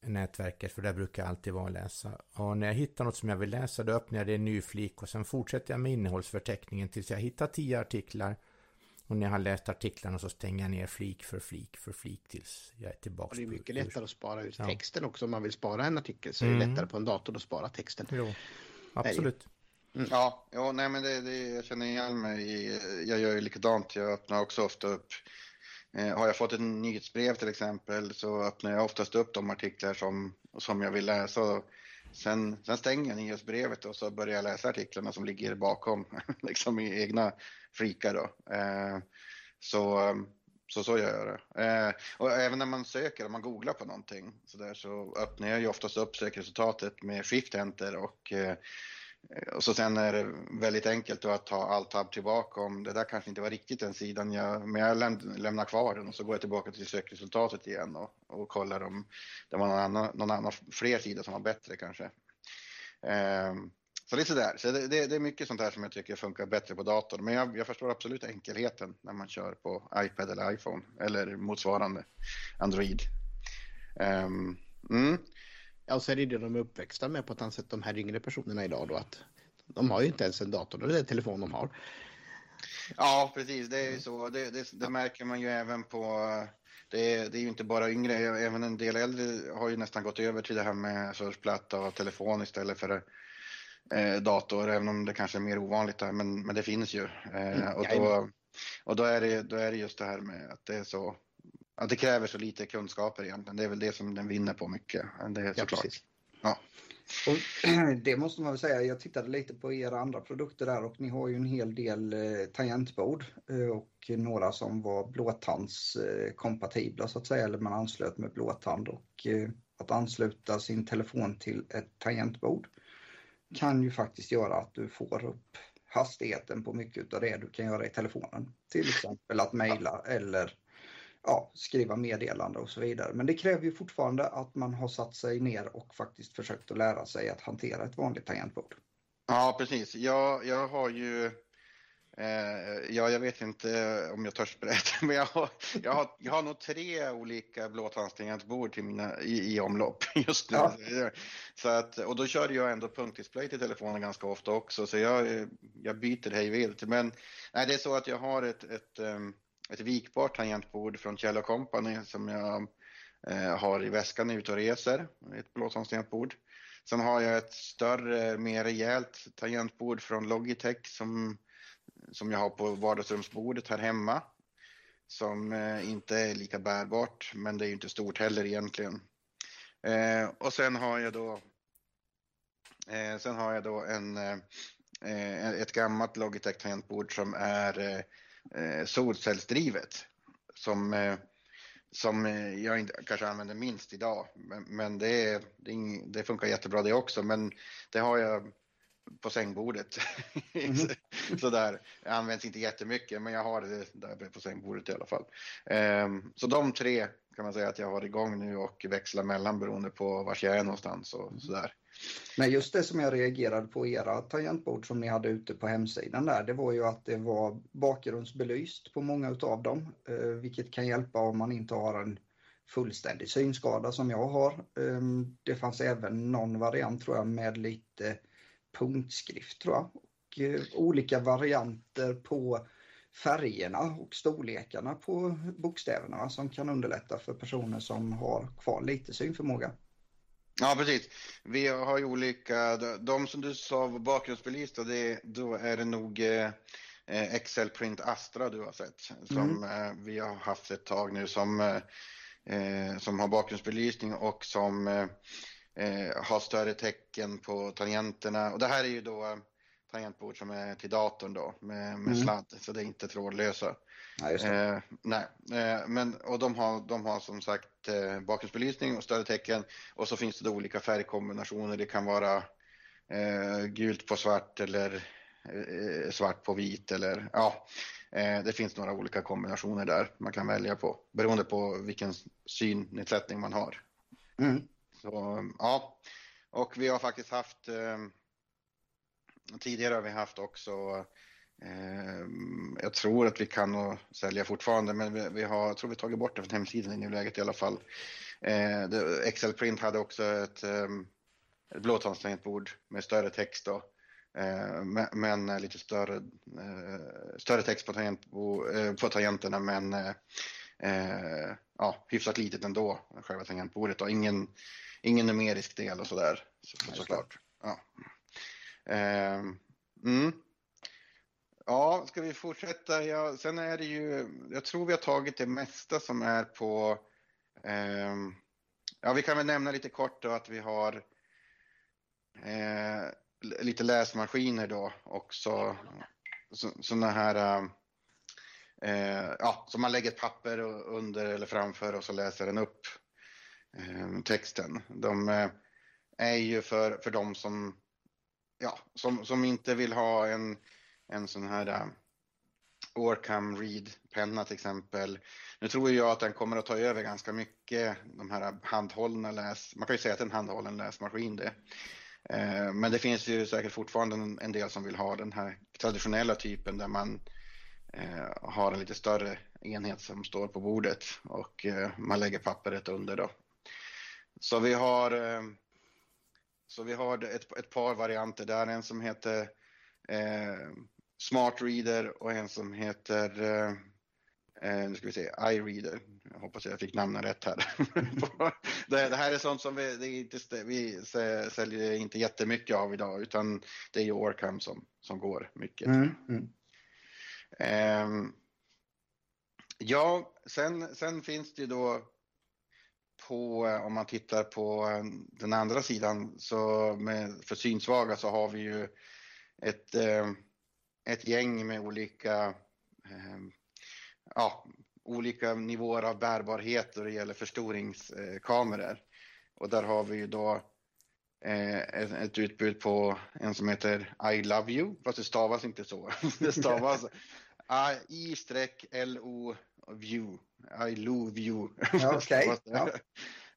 IDG-nätverket för där brukar jag alltid vara och läsa. Och när jag hittar något som jag vill läsa då öppnar jag det en ny flik och sen fortsätter jag med innehållsförteckningen tills jag hittar tio artiklar. Och när jag har läst artiklarna så stänger jag ner flik för flik för flik tills jag är tillbaka. Och det är mycket lättare att spara ut texten också om man vill spara en artikel så är det mm. lättare på en dator att spara texten. Jo, absolut. Mm. Ja, jo, nej men det, det, jag känner igen mig. Jag gör ju likadant. Jag öppnar också ofta upp Eh, har jag fått ett nyhetsbrev till exempel så öppnar jag oftast upp de artiklar som, som jag vill läsa. Sen, sen stänger jag nyhetsbrevet och så börjar jag läsa artiklarna som ligger bakom, liksom i egna flikar. då. Eh, så, så så gör jag det. Eh, och även när man söker, om man googlar på någonting så, där, så öppnar jag ju oftast upp sökresultatet med shift enter och Eh, Eh, och så sen är det väldigt enkelt att ta alt-tab tillbaka om det där kanske inte var riktigt den sidan, jag, men jag läm, lämnar kvar den och så går jag tillbaka till sökresultatet igen och, och kollar om det var någon annan, någon annan fler sidor som var bättre kanske. Um, så lite sådär, så det, det, det, är mycket sånt här som jag tycker funkar bättre på datorn. Men jag, jag, förstår absolut enkelheten när man kör på iPad eller iPhone eller motsvarande Android. Um, mm. Ja, och så är det det de är uppväxta med på ett annat sätt, de här yngre personerna idag då att de har ju inte ens en dator, det är en telefon de har. Ja, precis, det är ju så. Det, det, det märker man ju även på det är, det är ju inte bara yngre, även en del äldre har ju nästan gått över till det här med surfplatta och telefon istället för eh, dator, även om det kanske är mer ovanligt där, men, men det finns ju. Eh, mm, och då, och då, är det, då är det just det här med att det är så, att det kräver så lite kunskaper egentligen. Det är väl det som den vinner på mycket. Det är såklart. Ja, ja. Och det måste man väl säga, jag tittade lite på era andra produkter där och ni har ju en hel del eh, tangentbord eh, och några som var blåtandskompatibla så att säga, eller man anslöt med blåtand och eh, att ansluta sin telefon till ett tangentbord kan ju faktiskt göra att du får upp hastigheten på mycket av det du kan göra i telefonen. Till exempel att mejla eller ja, skriva meddelande och så vidare. Men det kräver ju fortfarande att man har satt sig ner och faktiskt försökt att lära sig att hantera ett vanligt tangentbord. Ja, precis. Jag, jag har ju eh, ja, jag vet inte om jag törs berätta, men jag har, jag har, jag har nog tre olika blåtandstangentbord till mina, i, i omlopp just nu. Ja. Så att, och då kör jag ändå punktdisplay till telefonen ganska ofta också, så jag, jag byter hej vilt. Men nej, det är så att jag har ett, ett um, ett vikbart tangentbord från Kjell Company som jag eh, har i väskan när jag är ute och reser. Ett blåtandstangentbord. Sen har jag ett större, mer rejält tangentbord från Logitech som, som jag har på vardagsrumsbordet här hemma. Som eh, inte är lika bärbart, men det är ju inte stort heller egentligen. Eh, och sen har jag då eh, Sen har jag då en, eh, eh ett gammalt Logitech tangentbord som är eh, eh, solcellsdrivet som, eh, som jag inte, kanske använder minst idag. Men, men det, det, är, det, funkar jättebra det också. Men det har jag på sängbordet. Mm. Sådär. Det används inte jättemycket men jag har det där på sängbordet i alla fall. Um, så de tre kan man säga att jag har igång nu och växlar mellan beroende på var jag är någonstans och mm. sådär. Men just det som jag reagerade på era tangentbord som ni hade ute på hemsidan där, det var ju att det var bakgrundsbelyst på många utav dem, eh, vilket kan hjälpa om man inte har en fullständig synskada som jag har. Ehm, det fanns även någon variant tror jag med lite punktskrift tror jag. Och eh, olika varianter på färgerna och storlekarna på bokstäverna som kan underlätta för personer som har kvar lite synförmåga. Ja, precis. Vi har ju olika, de som du sa var bakgrundsbelysta, det, då är det nog eh, Excel Print Astra du har sett, som mm. eh, vi har haft ett tag nu som, eh, som har bakgrundsbelysning och som eh, eh, har större tecken på tangenterna. Och det här är ju då tangentbord som är till datorn då med, med mm. sladd, så det är inte trådlösa. Ja, eh, nej, eh, men och de har, de har som sagt eh, bakgrundsbelysning och större tecken och så finns det då olika färgkombinationer. Det kan vara eh, gult på svart eller eh, svart på vit eller ja, eh, det finns några olika kombinationer där man kan välja på beroende på vilken synnedsättning man har. Mm. Så ja, och vi har faktiskt haft tidigare har vi haft också jag tror att vi kan sälja fortfarande, men vi, har, jag tror vi tagit bort det från hemsidan i nuläget i alla fall. Ehm, Excel Print hade också ett, ehm, ett blåtandstangentbord med större text då, men lite större, eh, större text på, tangent, eh, på tangenterna, men eh, ja, hyfsat litet ändå, själva tangentbordet och ingen, ingen numerisk del och sådär, så, såklart. Ja. Mm. Ja, ska vi fortsätta? Ja, sen är det ju, jag tror vi har tagit det mesta som är på, eh, ja vi kan väl nämna lite kort då att vi har eh, lite läsmaskiner då också, sådana här, eh, ja, som man lägger ett papper under eller framför och så läser den upp eh, texten. De eh, är ju för, för de som, ja, som, som inte vill ha en en sån här äh, Orcam Read-penna till exempel. Nu tror jag att den kommer att ta över ganska mycket de här handhållna läs... Man kan ju säga att det är en handhållen läsmaskin det. Äh, men det finns ju säkert fortfarande en del som vill ha den här traditionella typen där man äh, har en lite större enhet som står på bordet och man lägger pappret under då. Så vi har, så vi har ett, ett par varianter där, en som heter eh, Smart Reader och en som heter Eh, nu ska vi se, iReader. Jag hoppas jag fick namnen rätt här. det, det, här är sånt som vi, inte, vi säljer inte jättemycket av idag utan det är ju Orcam som, som går mycket. Mm, mm. Eh, ja, sen, sen finns det ju då på, om man tittar på den andra sidan så med, för synsvaga så har vi ju ett, eh, ett gäng med olika eh, ja, olika nivåer av bärbarhet då det gäller förstoringskameror. Och där har vi ju då eh, ett utbud på en som heter I love you, fast det stavas inte så. Det stavas I-L-O view, I love you. Okay. ja.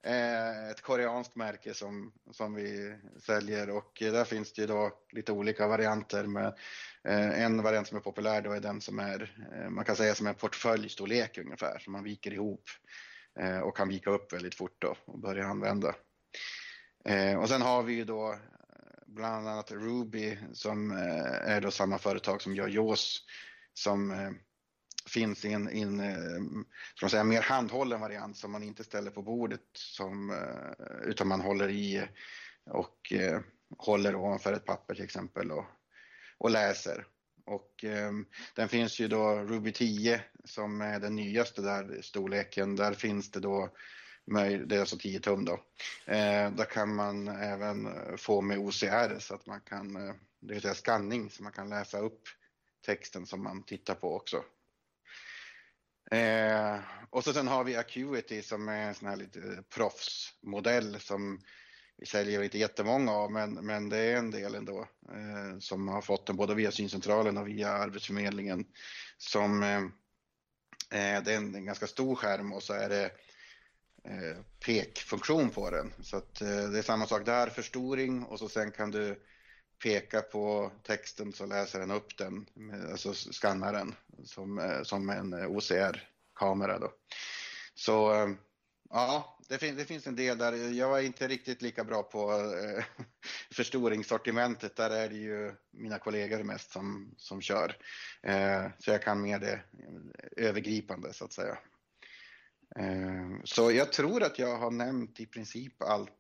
Eh, ett koreanskt märke som, som vi säljer och där finns det ju då lite olika varianter med Eh, en variant som är populär då är den som är, eh, man kan säga som en portföljstorlek ungefär, som man viker ihop eh, och kan vika upp väldigt fort då och börja använda. Och sen har vi ju då bland annat Ruby som är då samma företag som gör JAWS som finns i en, i en ska man säga, mer handhållen variant som man inte ställer på bordet som, utan man håller i och håller ovanför ett papper till exempel och, och läser. Och eh, den finns ju då Ruby 10 som är den nyaste där storleken. Där finns det då det är alltså 10 tum då. Eh, där kan man även eh, få med OCR så att man kan, eh, det vill säga skanning, så man kan läsa upp texten som man tittar på också. Eh, och så sen har vi Acuity som är en sån här lite proffsmodell som vi säljer inte jättemånga av, men, men det är en del ändå eh, som har fått den både via syncentralen och via Arbetsförmedlingen. Som, eh, eh, det är en, en, ganska stor skärm och så är det eh, pekfunktion på den. Så att, eh, det är samma sak där, förstoring och så sen kan du peka på texten så läser den upp den, alltså skannar den som, eh, som en eh, OCR-kamera då. Så eh, ja, det, fin det, finns en del där. Jag är inte riktigt lika bra på eh, förstoringssortimentet. Där är det ju mina kollegor mest som, som kör. Eh, så jag kan mer det övergripande så att säga. Eh, så jag tror att jag har nämnt i princip allt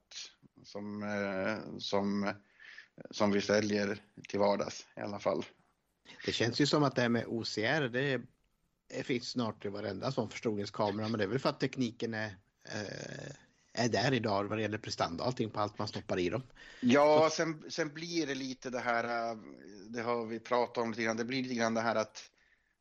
som, eh, som som vi säljer till vardags i alla fall. Det känns ju som att det här med OCR, det, det finns snart i varenda sån förstoringskamera, men det är väl för att tekniken är, är där idag vad det gäller prestanda och allting på allt man stoppar i dem. Ja, sen, sen blir det lite det här, eh, det har vi pratat om lite grann, det blir lite grann det här att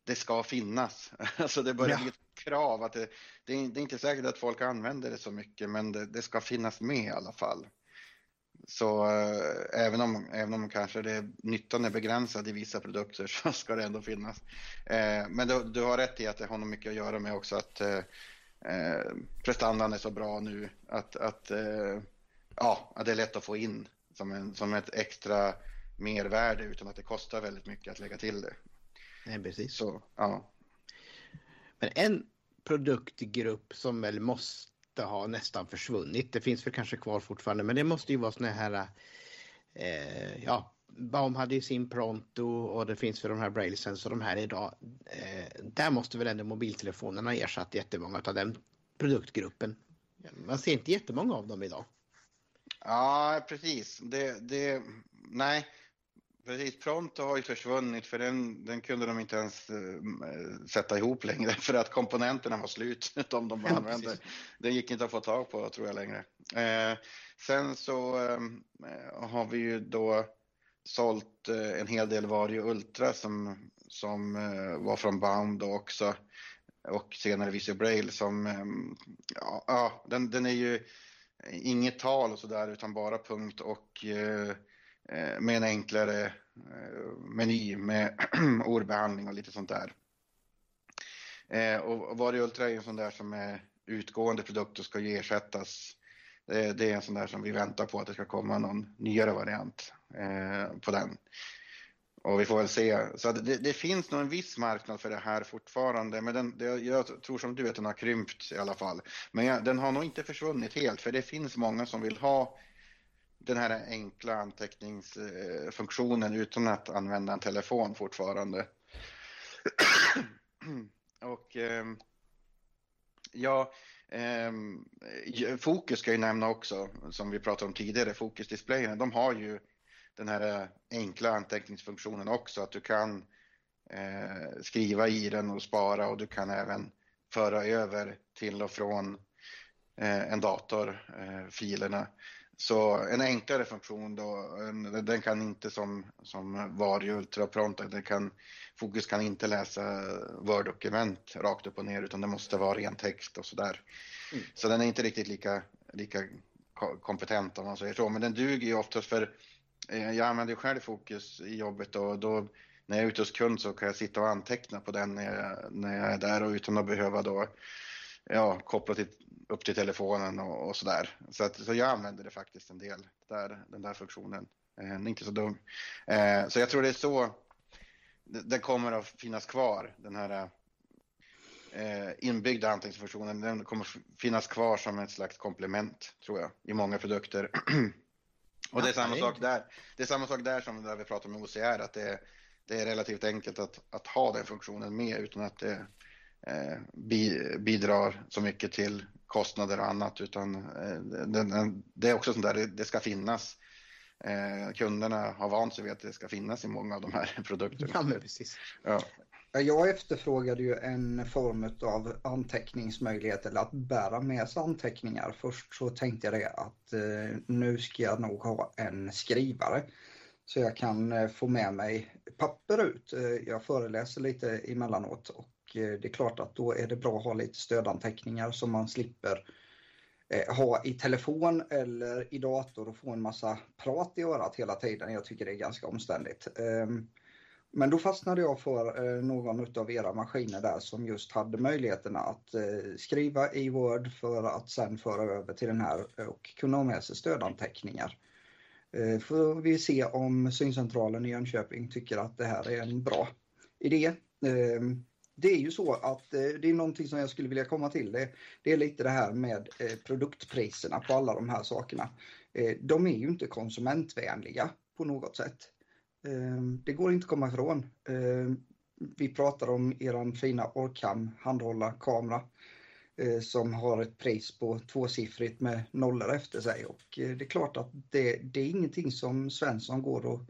det ska finnas. Alltså det börjar ja. bli ett krav att det, det, är, det, är, inte säkert att folk använder det så mycket, men det, det ska finnas med i alla fall. Så äh, även, om, även om kanske det, nyttan är begränsad i vissa produkter så ska det ändå finnas. Äh, men du, du, har rätt i att det har nog mycket att göra med också att äh, prestandan är så bra nu att, att, ja, att det är lätt att få in som, en, som ett extra mervärde utan att det kostar väldigt mycket att lägga till det. Nej, precis. Så, ja. Men en produktgrupp som väl måste måste ha nästan försvunnit. Det finns väl kanske kvar fortfarande men det måste ju vara såna här eh, ja, Baum hade ju sin Pronto och det finns för de här Brailesens och de här idag. Eh, där måste väl ändå mobiltelefonerna ersatt jättemånga av den produktgruppen. Man ser inte jättemånga av dem idag. Ja, precis. Det, det, nej, Precis, Pronto har ju försvunnit för den, den kunde de inte ens uh, sätta ihop längre för att komponenterna var slut, de de ja, använde. Det gick inte att få tag på tror jag längre. Uh, sen så uh, har vi ju då sålt eh, en hel del Vario Ultra som, som eh, var från Bound också och senare Visio Braille som, ehm, ja, ja, den, den är ju inget tal och sådär utan bara punkt och Eh, eh med en enklare eh, meny med ordbehandling och lite sånt där. Eh, och Vario Ultra är ju en sån där som är utgående produkt och ska ju ersättas det, är en sån där som vi väntar på att det ska komma någon nyare variant eh, på den. Och vi får väl se. Så det, det, finns nog en viss marknad för det här fortfarande, men den, det, jag tror som du att den har krympt i alla fall. Men jag, den har nog inte försvunnit helt, för det finns många som vill ha den här enkla anteckningsfunktionen eh, utan att använda en telefon fortfarande. Och eh, ja, eh, Fokus ska jag nämna också, som vi pratade om tidigare, Fokusdisplayerna, de har ju den här enkla anteckningsfunktionen också, att du kan eh, skriva i den och spara och du kan även föra över till och från eh, en dator eh, filerna. Så en enklare funktion då, en, den kan inte som, som Vario Ultra Pronto, den kan, Fokus kan inte läsa Word-dokument rakt upp och ner utan det måste vara ren text och sådär. Mm. Så den är inte riktigt lika, lika kompetent om man säger så, men den duger ju oftast för, eh, Eh, jag använder själv Fokus i jobbet och då när jag är ute hos kund så kan jag sitta och anteckna på den när jag, när jag är där och utan att behöva då ja, koppla till upp till telefonen och, och sådär. Så, att, så jag använder det faktiskt en del, där, den där funktionen. Eh, inte så dum. Eh, så jag tror det är så den kommer att finnas kvar, den här eh, inbyggda anteckningsfunktionen. Den kommer finnas kvar som ett slags komplement, tror jag, i många produkter. och det är samma sak där. Det är samma sak där som där vi pratar om OCR, att det, det är relativt enkelt att, att ha den funktionen med utan att det eh, bidrar så mycket till kostnader och annat utan eh, det är också sånt där, det ska finnas. Eh, kunderna har vant sig vid att det ska finnas i många av de här produkterna. Ja, precis. Ja. Jag efterfrågade ju en form av anteckningsmöjlighet eller att bära med sig anteckningar. Först så tänkte jag det att eh, nu ska jag nog ha en skrivare så jag kan eh, få med mig papper ut. Eh, jag föreläser lite emellanåt och eh, det är klart att då är det bra att ha lite stödanteckningar som man slipper ha i telefon eller i dator och få en massa prat i örat hela tiden. Jag tycker det är ganska omständigt. Ehm, men då fastnade jag för eh, någon av era maskiner där som just hade möjligheterna att eh, skriva i Word för att sen föra över till den här och kunna ha med sig stödanteckningar. Eh, får vi se om syncentralen i Jönköping tycker att det här är en bra idé. Ehm, det är ju så att eh, det är någonting som jag skulle vilja komma till. Det, det är lite det här med produktpriserna på alla de här sakerna. De är ju inte konsumentvänliga på något sätt. Ehm, det går inte att komma ifrån. Ehm, vi pratar om er fina Orcam handhålla kamera eh, som har ett pris på tvåsiffrigt med nollor efter sig och eh, det är klart att det, det är ingenting som Svensson går och,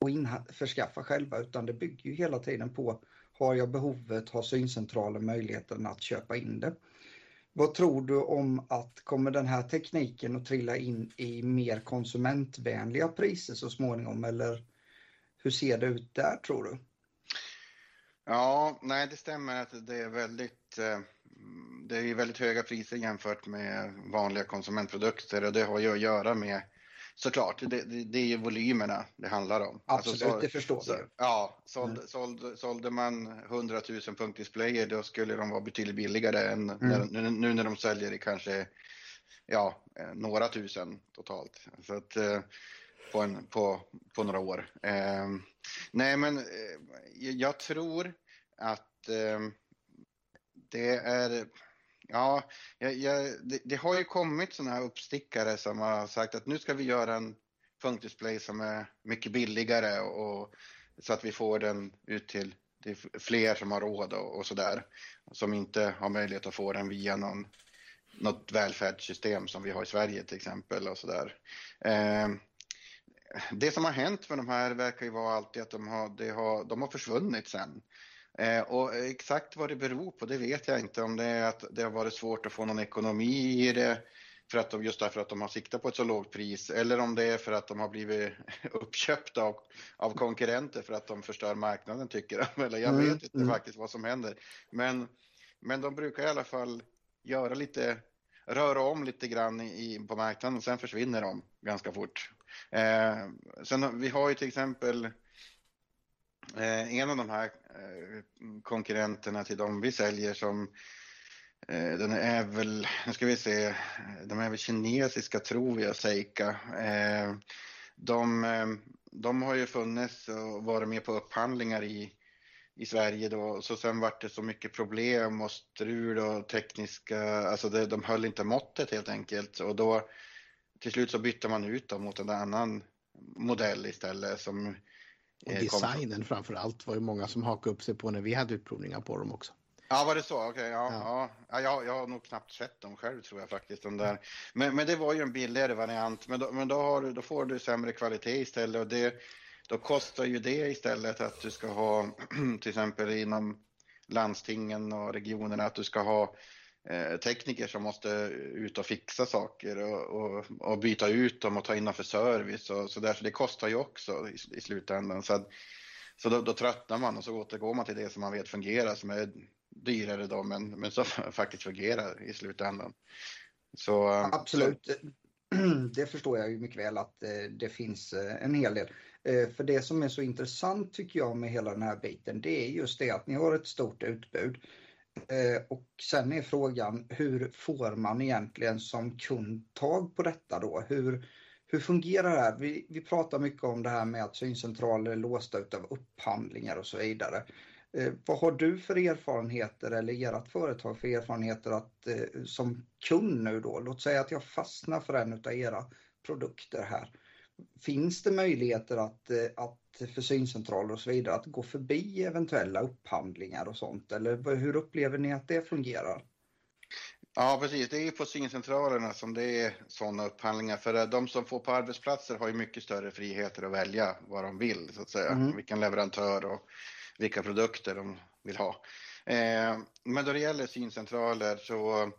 och införskaffa själva utan det bygger ju hela tiden på har jag behovet har syncentralen möjligheten att köpa in det. Vad tror du om att kommer den här tekniken att trilla in i mer konsumentvänliga priser så småningom eller hur ser det ut där tror du? Ja, nej det stämmer att det är väldigt eh, det är väldigt höga priser jämfört med vanliga konsumentprodukter och det har ju att göra med såklart, det, det, det är ju volymerna det handlar om. Alltså, Absolut, alltså, så, det förstår jag. Ja, såld, mm. såld, sålde man 100 000 punktdisplayer då skulle de vara betydligt billigare än mm. när, nu, nu, när de säljer i kanske ja, eh, några tusen totalt. Så att, eh, på, en, på, på några år. Eh, nej, men eh, jag tror att eh, det är Ja, jag, jag, det, det, har ju kommit sådana här uppstickare som har sagt att nu ska vi göra en punktdisplay som är mycket billigare och, så att vi får den ut till, till fler som har råd och, och sådär. Som inte har möjlighet att få den via någon, något välfärdssystem som vi har i Sverige till exempel och sådär. Eh, det som har hänt med de här verkar ju vara alltid att de har, de har, de har försvunnit sen. Eh, och exakt vad det beror på, det vet jag inte. Om det är att det har varit svårt att få någon ekonomi i det, för att de, just därför att de har siktat på ett så lågt pris, eller om det är för att de har blivit uppköpta av, av konkurrenter för att de förstör marknaden, tycker de. Eller jag mm, vet inte mm. faktiskt vad som händer. Men, men de brukar i alla fall göra lite, röra om lite grann i, på marknaden och sen försvinner de ganska fort. Eh, sen, vi har ju till exempel Eh, en av de här eh, konkurrenterna till dem vi säljer som eh, den är väl, nu ska vi se, de är väl kinesiska tror jag, Seika. Eh, de, eh, de har ju funnits och varit med på upphandlingar i, i Sverige då, så sen vart det så mycket problem och strul och tekniska, alltså det, de höll inte måttet helt enkelt och då till slut så bytte man ut dem mot en annan modell istället som och designen framför allt var ju många som hakade upp sig på när vi hade utprovningar på dem också. Ja, var det så? Okej, okay, ja, ja. ja. jag, jag har nog knappt sett dem själv tror jag faktiskt. De där. Men, men det var ju en billigare variant, men, då, men då, har då får du sämre kvalitet istället och det, då kostar ju det istället att du ska ha till exempel inom landstingen och regionerna att du ska ha Eh, tekniker som måste ut och fixa saker och, och, och, byta ut dem och ta in dem för service och så där. Så det kostar ju också i, i slutändan. Så, att, så då, då, tröttnar man och så återgår man till det som man vet fungerar som är dyrare då men, men som faktiskt fungerar i slutändan. Så, eh, Absolut. Så... Det förstår jag ju mycket väl att eh, det finns eh, en hel del. Eh, för det som är så intressant tycker jag med hela den här biten det är just det att ni har ett stort utbud. Och sen är frågan hur får man egentligen som kund tag på detta då? Hur, hur fungerar det här? Vi, vi pratar mycket om det här med att syncentraler är låsta utav upphandlingar och så vidare. Eh, vad har du för erfarenheter eller ert företag för erfarenheter att eh, som kund nu då, låt säga att jag fastnar för en utav era produkter här. Finns det möjligheter att, att för syncentraler och så vidare att gå förbi eventuella upphandlingar och sånt? Eller hur upplever ni att det fungerar? Ja, precis. Det är ju på syncentralerna som det är sådana upphandlingar. För de som får på arbetsplatser har ju mycket större friheter att välja vad de vill, så att säga. Mm. Vilken leverantör och vilka produkter de vill ha. Eh, men då det gäller syncentraler så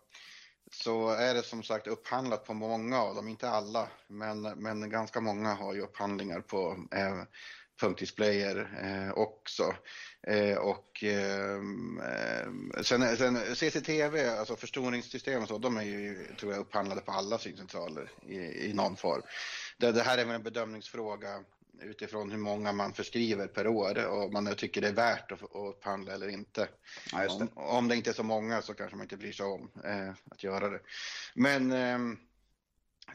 så är det som sagt upphandlat på många av dem, inte alla, men, men ganska många har ju upphandlingar på eh, punktdisplayer eh, också. Eh, och eh, sen, sen CCTV, alltså förstoringssystem och så, de är ju, tror jag, upphandlade på alla syncentraler i, i någon form. Det, det här är väl en bedömningsfråga utifrån hur många man förskriver per år och man tycker det är värt att, att upphandla eller inte. Ja, det. Om, om, det inte är så många så kanske man inte bryr sig om eh, att göra det. Men eh,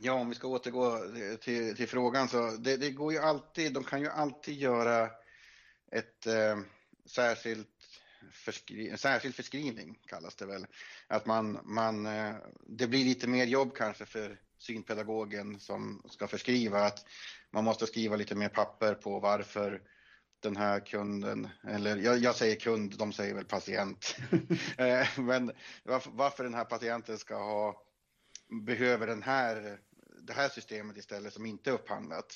Ja, om vi ska återgå till, till frågan så det, det, går ju alltid, de kan ju alltid göra ett eh, särskilt förskri, särskild förskrivning kallas det väl. Att man, man, eh, det blir lite mer jobb kanske för synpedagogen som ska förskriva att man måste skriva lite mer papper på varför den här kunden, eller jag, jag säger kund, de säger väl patient. Eh, men varför, varför den här patienten ska ha behöver den här, det här systemet istället som inte är upphandlat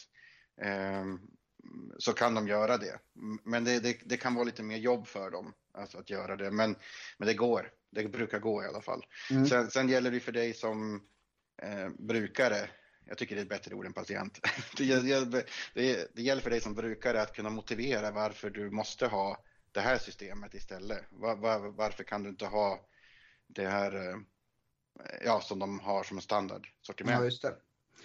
ehm, så kan de göra det. Men det, det, det, kan vara lite mer jobb för dem alltså att göra det. Men, men det går. Det brukar gå i alla fall. Mm. Sen, sen, gäller det för dig som eh, brukare, jag tycker det är ett bättre ord än patient. det, det, det gäller för dig som brukare att kunna motivera varför du måste ha det här systemet istället. Var, var, varför kan du inte ha det här eh, ja, som de har som en standardsortiment. Ja, just det.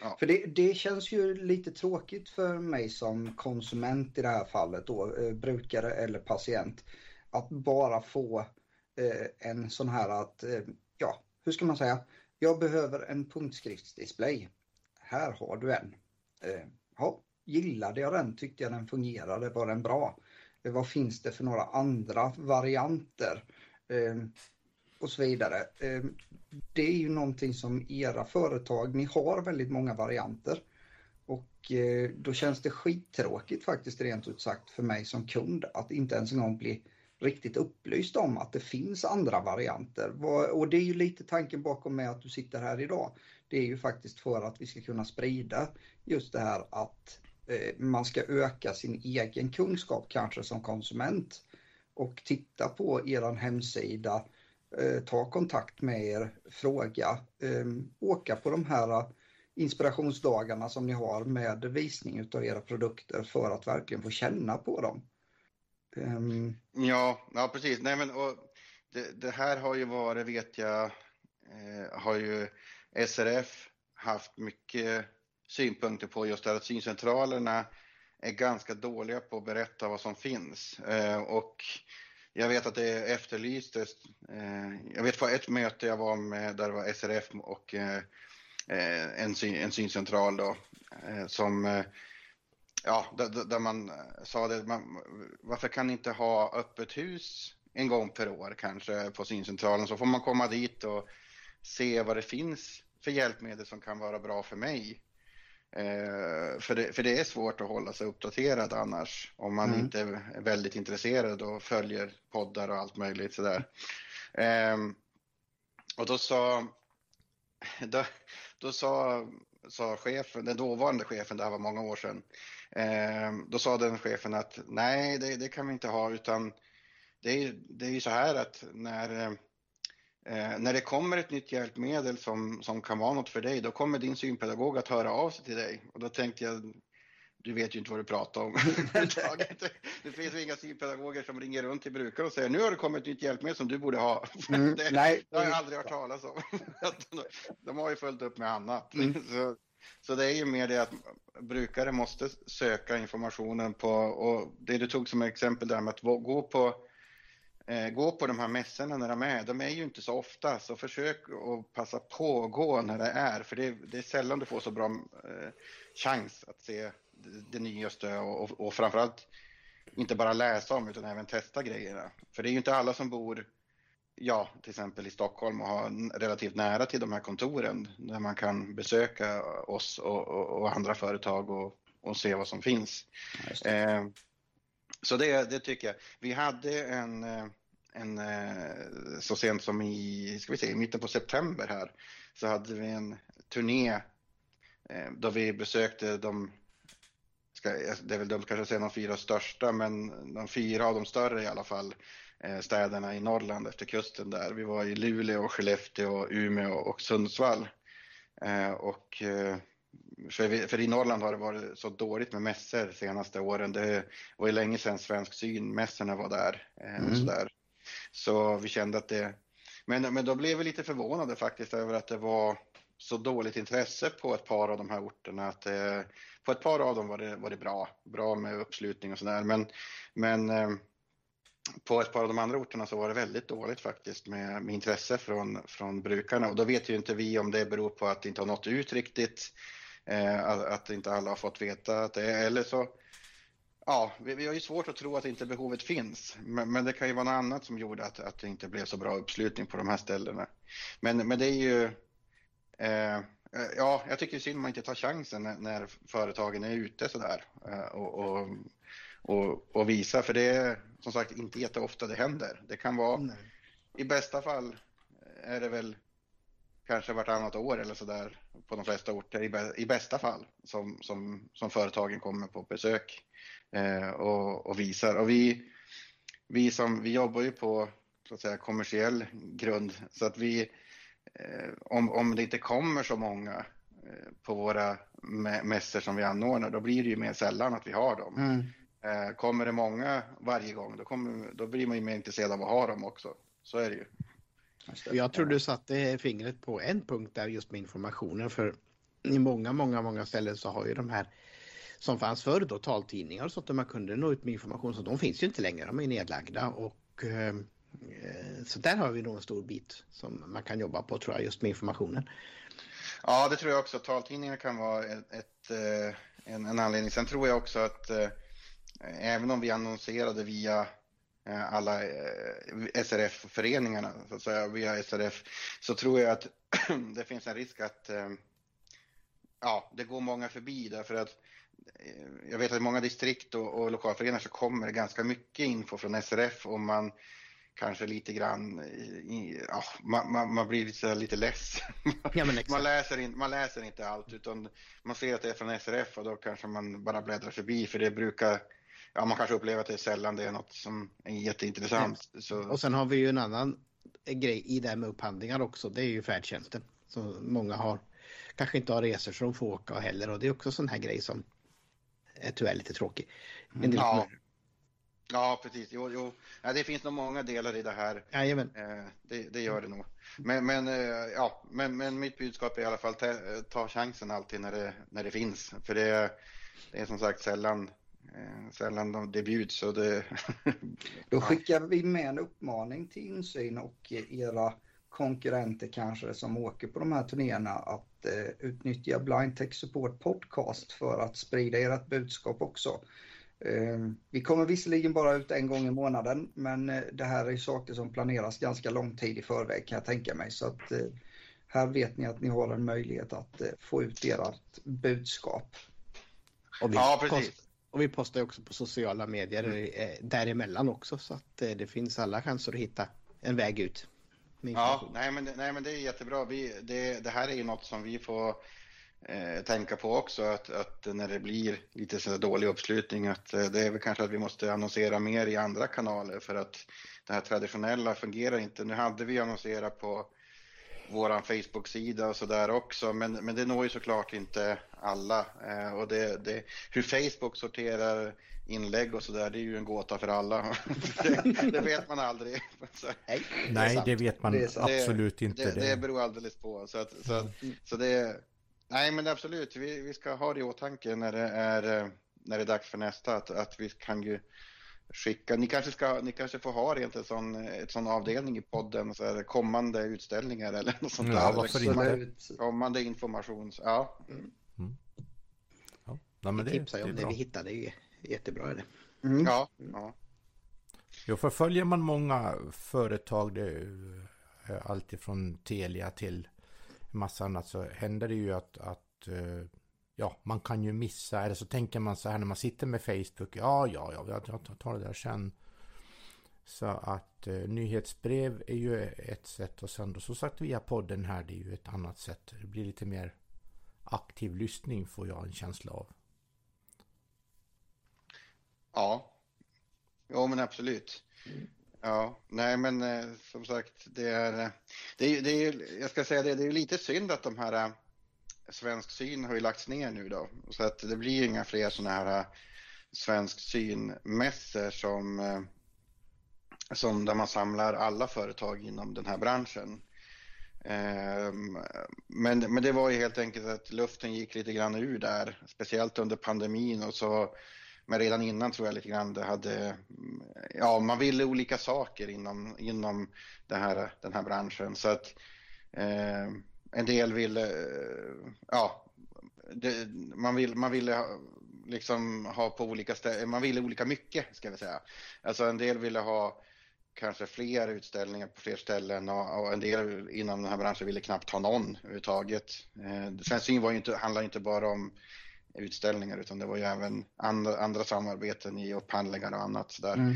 Ja. För det, det, känns ju lite tråkigt för mig som konsument i det här fallet då, eh, brukare eller patient, att bara få eh, en sån här att, ja, hur ska man säga, jag behöver en punktskriftsdisplay. Här har du en. Eh, ja, gillade jag den, tyckte jag den fungerade, var den bra? Eh, vad finns det för några andra varianter? Eh, och så vidare. Eh, det är ju någonting som era företag, ni har väldigt många varianter. Och eh, då känns det skittråkigt faktiskt rent ut sagt för mig som kund att inte ens en gång bli riktigt upplyst om att det finns andra varianter. Och det är ju lite tanken bakom med att du sitter här idag. Det är ju faktiskt för att vi ska kunna sprida just det här att eh, man ska öka sin egen kunskap kanske som konsument och titta på eran hemsida eh, ta kontakt med er, fråga, ehm, åka på de här eh, inspirationsdagarna som ni har med visning av era produkter för att verkligen få känna på dem. Um... Ja, ja, precis. Nej, men, och det, det, här har ju varit, vet jag, eh, har ju SRF haft mycket synpunkter på just det att syncentralerna är ganska dåliga på att berätta vad som finns. Eh, och jag vet att det efterlystes. Eh, jag vet på ett möte jag var med där det var SRF och eh, eh, en, syn, en syncentral då eh, som eh, ja, där, där, man sa det, man, varför kan ni inte ha öppet hus en gång per år kanske på syncentralen så får man komma dit och se vad det finns för hjälpmedel som kan vara bra för mig. Eh, för, det, för det är svårt att hålla sig uppdaterad annars om man mm. inte är väldigt intresserad och följer poddar och allt möjligt sådär. Eh, och då sa, då, då sa, sa chefen, den dåvarande chefen, det här var många år sedan, eh, då sa den chefen att nej, det, det kan vi inte ha utan det är, det är ju så här att när Eh, när det kommer ett nytt hjälpmedel som, som kan vara något för dig, då kommer din synpedagog att höra av sig till dig. Och då tänkte jag, du vet ju inte vad du pratar om. det finns ju inga synpedagoger som ringer runt till brukare och säger nu har det kommit ett nytt hjälpmedel som du borde ha. Mm, det, nej. det har jag aldrig hört talas om. De har ju följt upp med annat. Mm. Så, så det är ju mer det att brukare måste söka informationen på, och det du tog som exempel där med att gå på eh, gå på de här mässorna när de är. De är ju inte så ofta, så försök att passa på att gå när det är, för det, det är sällan du får så bra eh, chans att se det, det nyaste och, och, och framförallt inte bara läsa om utan även testa grejerna. För det är ju inte alla som bor ja, till exempel i Stockholm och har relativt nära till de här kontoren där man kan besöka oss och, och, och andra företag och, och, se vad som finns. Ja, eh, så det, det tycker jag. Vi hade en, eh, en eh, så sent som i, ska vi se, i mitten på september här, så hade vi en turné eh, då vi besökte de, det är väl dumt kanske att säga de fyra största, men de fyra av de större i alla fall, städerna i Norrland efter kusten där. Vi var i Luleå, Skellefteå, Umeå och Sundsvall. Och för, vi, för, i Norrland har det varit så dåligt med mässor de senaste åren. Det var ju länge sedan Svensk Syn-mässorna var där. Eh, mm. sådär. Så vi kände att det... Men, men då blev vi lite förvånade faktiskt över att det var så dåligt intresse på ett par av de här orterna. Att, eh, på ett par av dem var det, var det bra, bra med uppslutning och sådär. Men, men eh, på ett par av de andra orterna så var det väldigt dåligt faktiskt med, med intresse från, från brukarna. Och då vet ju inte vi om det beror på att det inte har nått ut riktigt Eh, att inte alla har fått veta att det är, eller så Ja, vi, vi har ju svårt att tro att inte behovet finns, men, men, det kan ju vara något annat som gjorde att, att det inte blev så bra uppslutning på de här ställena. Men, men det är ju, eh, ja, jag tycker synd man inte tar chansen när, när företagen är ute sådär eh, och, och, och, och visar, för det är som sagt inte jätteofta det händer. Det kan vara, Nej. i bästa fall är det väl kanske vartannat år eller sådär på de flesta orter i, bästa fall som, som, som företagen kommer på besök eh, och, och, visar. Och vi, vi, som, vi jobbar ju på så att säga, kommersiell grund så att vi, eh, om, om det inte kommer så många eh, på våra mässor som vi anordnar, då blir det ju mer sällan att vi har dem. Mm. Eh, kommer det många varje gång, då, kommer, då blir man ju mer intresserad av att ha dem också. Så är det ju. Jag tror du satte fingret på en punkt där just med informationen för i många, många, många ställen så har ju de här som fanns förr då taltidningar så att man kunde nå ut med information så de finns ju inte längre, de är nedlagda och eh, så där har vi nog en stor bit som man kan jobba på tror jag just med informationen. Ja, det tror jag också. Taltidningar kan vara ett, ett eh, en, en, anledning. Sen tror jag också att eh, även om vi annonserade via Eh, alla eh, SRF-föreningarna, så att säga, via SRF, så tror jag att det finns en risk att eh, ja, det går många förbi därför att jag vet att i många distrikt och, och lokalföreningar så kommer det ganska mycket info från SRF och man kanske lite grann, ja, man, man, man blir lite, lite less. Ja, man, läser in, man läser inte allt utan man ser att det är från SRF och då kanske man bara bläddrar förbi för det brukar ja, man kanske upplever att det är sällan det är något som är jätteintressant. Så... Och sen har vi ju en annan grej i det här med upphandlingar också. Det är ju färdtjänsten. Så många har kanske inte har resor så de får åka heller och det är också sån här grej som är tyvärr lite tråkig. Del ja. ja, precis. Jo, jo. Ja, det finns nog många delar i det här. Jajamän. Eh, det, det gör det nog. Men, men, eh, ja, men, men mitt budskap är i alla fall ta, ta chansen alltid när det, när det finns. För det, det är som sagt sällan sällan de, det bjuds. Så det... Då skickar vi med en uppmaning till insyn och era konkurrenter kanske som åker på de här turnéerna att eh, utnyttja Blind Tech Support Podcast för att sprida ert budskap också. Eh, vi kommer visserligen bara ut en gång i månaden men eh, det här är saker som planeras ganska lång tid i förväg kan jag tänka mig. Så att eh, här vet ni att ni har en möjlighet att eh, få ut ert budskap. Ja, precis. Och vi postar också på sociala medier eh, däremellan också så att eh, det finns alla chanser att hitta en väg ut. Ja, nej men, det- nej men det är jättebra. Vi, det, det här är ju något som vi får eh, tänka på också, att, att när det blir lite så dålig uppslutning, att eh, det är väl kanske att vi måste annonsera mer i andra kanaler för att det här traditionella fungerar inte. Nu hade vi annonserat på våran Facebook-sida och sådär också, men, men det når ju såklart inte alla. Eh, och det, det, hur Facebook sorterar inlägg och sådär, det är ju en gåta för alla. det, det vet man aldrig. Så, Nej, Nej, det vet man absolut inte. det, det beror alldeles på. Så, att, så, att, så det, nej men absolut, vi, vi ska ha det i åtanke när det är, eh, när det är dags för nästa, att, att vi kan ju skicka, ni kanske, ska, ni kanske får ha rent en sån, ett sån avdelning i podden, så här, kommande utställningar eller något sånt Ja, där. varför Eller inte? Kommande information, ja. Ja, ja, men det, tipsar det ju om det vi hittade, det är jättebra. Är det. Mm. Ja, ja. Jo, för följer man många företag, det är allt ifrån Telia till massa annat, så händer det ju att, att eh, ja, man kan ju missa, eller så tänker man så här när man sitter med Facebook, ja, ja, ja, jag tar- det där sen. Så att eh, nyhetsbrev är ju ett sätt och sen då som sagt via podden här, det är ju ett annat sätt. Det blir lite mer aktiv lyssning får jag en känsla av. Ja, jo men absolut. Ja, nej men eh, som sagt, det är, eh, det är, det är, jag ska säga det, det är lite synd att de här eh, Svensk syn har ju lagts ner nu då, så att det blir inga fler sådana här eh, Svensk synmässor som, äh, som där man samlar alla företag inom den här branschen. Ehm, men, men det var ju helt enkelt att luften gick lite grann ur där, speciellt under pandemin och så men redan innan tror jag lite grann det hade, ja man ville olika saker inom, inom det här, den här branschen så att eh, en del ville, eh, ja, det, man, vill, man ville ha, liksom ha på olika ställen, man ville olika mycket ska vi säga. Alltså en del ville ha kanske fler utställningar på fler ställen och, och en del inom den här branschen ville knappt ha någon överhuvudtaget. Eh, Svensk Syn var inte, handlar inte bara om utställningar utan det var ju även andra, andra samarbeten i upphandlingar och annat sådär. Mm.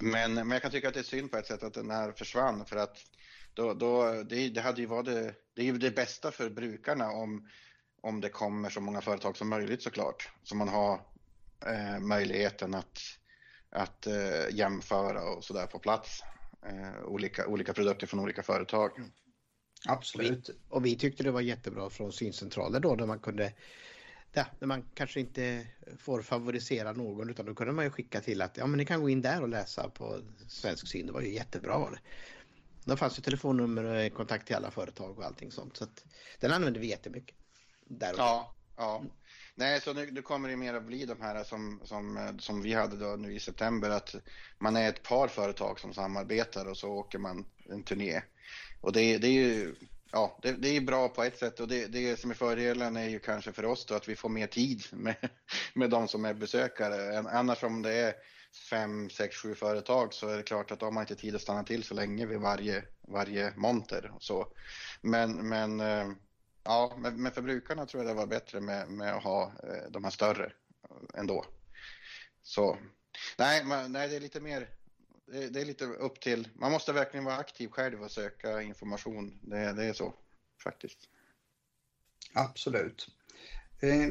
Men, men jag kan tycka att det är synd på ett sätt att den här försvann för att då, då, det, det hade ju varit det, det är ju det bästa för brukarna om, om det kommer så många företag som möjligt såklart. Så man har eh, möjligheten att, att eh, jämföra och sådär på plats. Eh, olika, olika produkter från olika företag. Mm. Absolut. Och vi tyckte det var jättebra från syncentraler då där man kunde Ja, när man kanske inte får favorisera någon utan då kunde man ju skicka till att ja men ni kan gå in där och läsa på Svensk Syn. Det var ju jättebra var det. Då fanns ju telefonnummer och kontakt till alla företag och allting sånt. Så den använde vi jättemycket. Där Ja, ja. Nej, så nu, nu kommer det mer att bli de här som, som, som vi hade då nu i september, att man är ett par företag som samarbetar och så åker man en turné. Och det, det är ju ja, det, det är bra på ett sätt och det, det som är fördelen är ju kanske för oss då att vi får mer tid med, med de som är besökare. Annars om det är fem, sex, sju företag så är det klart att de har inte tid att stanna till så länge vid varje, varje monter och så. Men, men eh, Ja, men, för brukarna tror jag det var bättre med, med att ha eh, de här större ändå. Så nej, man, nej, det är lite mer. Det, det är lite upp till. Man måste verkligen vara aktiv själv och söka information. Det, det är så faktiskt. Absolut. Eh,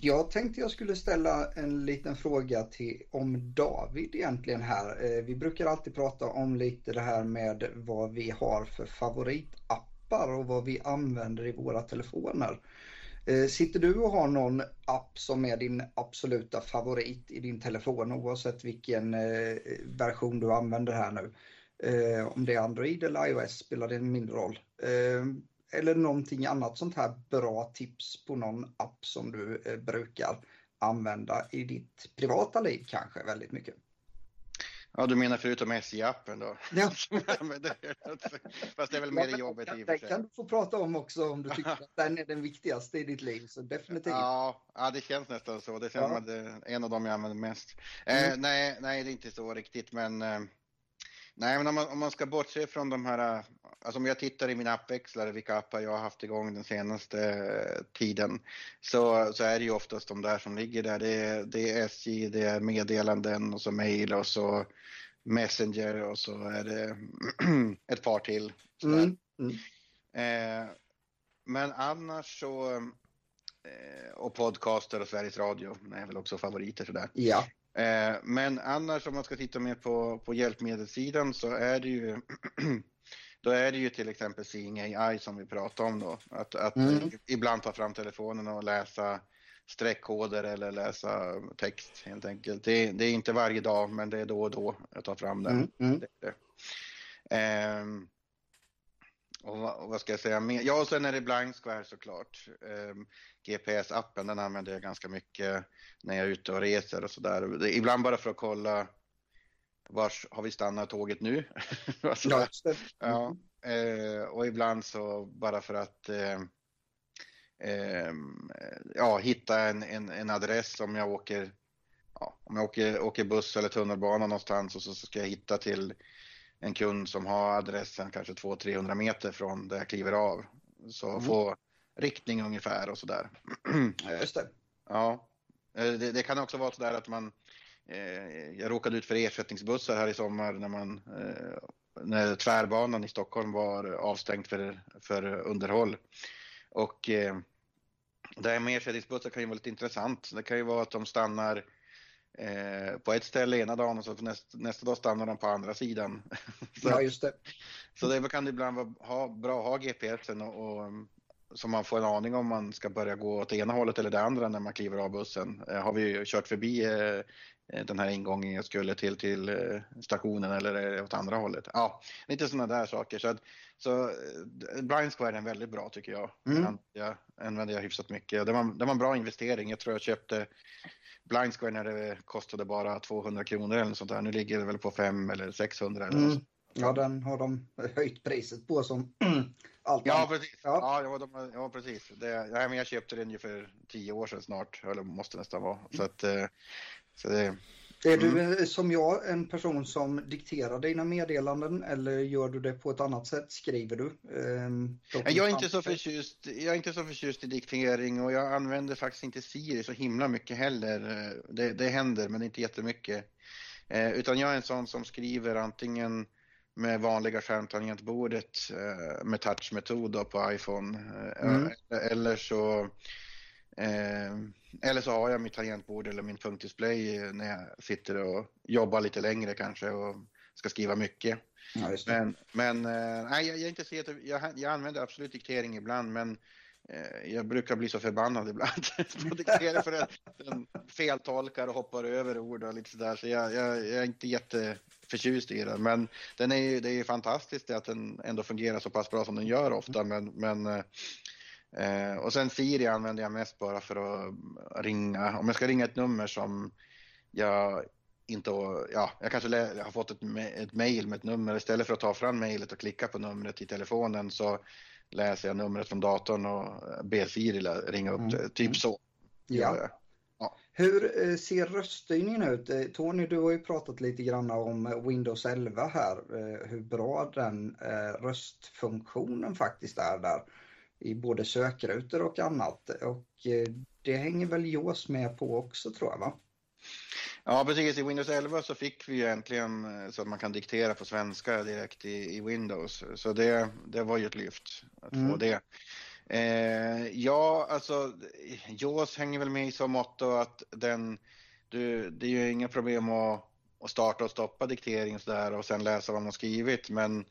jag tänkte jag skulle ställa en liten fråga till, om David egentligen här. Eh, vi brukar alltid prata om lite det här med vad vi har för favoritappar och vad vi använder i våra telefoner. Eh, sitter du och har någon app som är din absoluta favorit i din telefon oavsett vilken eh, version du använder här nu? Om det är Android eller iOS spelar det en mindre roll. Eh, eller någonting annat sånt här bra tips på någon app som du eh, brukar använda i ditt privata liv kanske väldigt mycket. Ja, du menar förutom SJ-appen då? Ja. Fast det är väl mer i jobbet i och för Det sig. kan du få prata om också om du tycker att den är den viktigaste i ditt liv. Så definitivt. Ja, ja, det känns nästan så. Det känns Ja. som att det är en av dem jag använder mest. Eh, Mm. nej, nej, det är inte så riktigt, men eh, nej, men om man, om man ska bortse från de här, alltså om jag tittar i mina appväxlare, vilka appar jag har haft igång den senaste eh, tiden, så, så är det ju oftast de där som ligger där. Det är, det är SJ, det är meddelanden och så mail och så Messenger och så är det ett par till. Mm. Mm. Eh, men annars så, eh, och podcaster och Sveriges Radio är väl också favoriter sådär. Ja. Eh, men annars om man ska titta mer på, på hjälpmedelssidan så är det ju då är det ju till exempel Seeing AI som vi pratade om då. Att, att Mm. ibland ta fram telefonen och läsa streckkoder eller läsa text helt enkelt. Det, det är inte varje dag men det är då och då jag tar fram den. Mm. Mm. Det det. Ehm, och, vad- och vad ska jag säga mer? Ja, och sen är det Blind Square såklart. Ehm, GPS-appen, den använder jag ganska mycket när jag är ute och reser och sådär. Ibland bara för att kolla vars har vi stannat tåget nu? Sådär. Ja. Ja, eh, och ibland så bara för att eh, ehm, ja, hitta en, en, en adress om jag åker ja, om jag åker, åker buss eller tunnelbana någonstans och så ska jag hitta till en kund som har adressen kanske 200-300 meter från där jag kliver av. Så Mm. få riktning ungefär och sådär. Just det. Ja, Eh, det, det kan också vara så där att man, eh, jag råkade ut för ersättningsbussar här i sommar när man, eh, när tvärbanan i Stockholm var avstängd för, för underhåll. Och eh, det här med ersättningsbussar kan ju vara lite intressant. Det kan ju vara att de stannar eh, på ett ställe ena dagen och så näst, nästa dag stannar de på andra sidan. så, Ja, just det. så det kan det ibland vara ha, bra att ha GPSen och, och så man får en aning om man ska börja gå åt ena hållet eller det andra när man kliver av bussen. Eh, har vi ju kört förbi eh, eh, den här ingången jag skulle till, till eh, stationen eller är det åt andra hållet? Ja, lite sådana där saker. Så, att, så eh, Blind Square är väldigt bra tycker jag. Mm. Den Jag använder jag hyfsat mycket. Det var, det var en bra investering. Jag tror jag köpte Blind Square när det kostade bara 200 kronor eller något sånt där. Nu ligger det väl på 500 eller 600 eller Mm. Ja, den har de höjt priset på som allt Ja, precis. Ja. Ja, de, ja precis. Det, ja, men jag köpte den ju för tio år sedan snart, eller måste nästan vara. Så att, eh, så det, Är du Mm. eh, som jag en person som dikterar dina meddelanden eller gör du det på ett annat sätt? Skriver du? Ja, jag är inte så förtjust, jag är inte så förtjust i diktering och jag använder faktiskt inte Siri så himla mycket heller. Det, det händer, men inte jättemycket. Eh, utan jag är en sån som skriver antingen med vanliga skärmtangentbordet eh, med touchmetod på iPhone. Eh, Mm. Eller så eh, eller så har jag mitt tangentbord eller min punktdisplay eh, när jag sitter och jobbar lite längre kanske och ska skriva mycket. Ja. Men, men eh, nej, jag, jag inte jätte, jag, jag använder absolut diktering ibland, men eh, jag brukar bli så förbannad ibland på diktering för att den feltolkar och hoppar över ord och lite sådär. Så jag, jag, jag är inte jätteförtjust i den. Men den är ju, det är ju fantastiskt att den ändå fungerar så pass bra som den gör ofta. Men, men, eh, och sen Siri använder jag mest bara för att ringa. Om jag ska ringa ett nummer som jag inte, ja, jag kanske har fått ett, ett mail med ett nummer. Istället för att ta fram mejlet och klicka på numret i telefonen så läser jag numret från datorn och ber Siri ringa upp Mm. det. Typ så. Ja. jag. Hur eh, ser röststyrningen ut? Eh, Tony, du har ju pratat lite grann om Windows 11 här, eh, hur bra den röstfunktionen faktiskt är där i både sökrutor och annat. Och eh, det hänger väl JAWS med på också tror jag va? Ja, precis. I Windows 11 så fick vi ju äntligen eh, så att man kan diktera på svenska direkt i, i Windows. Så det, det var ju ett lyft att få Mm. det. Eh, ja, alltså JAWS hänger väl med i så mått att den, du, det är ju inga problem att, att starta och stoppa diktering och sådär och sen läsa vad man skrivit. Men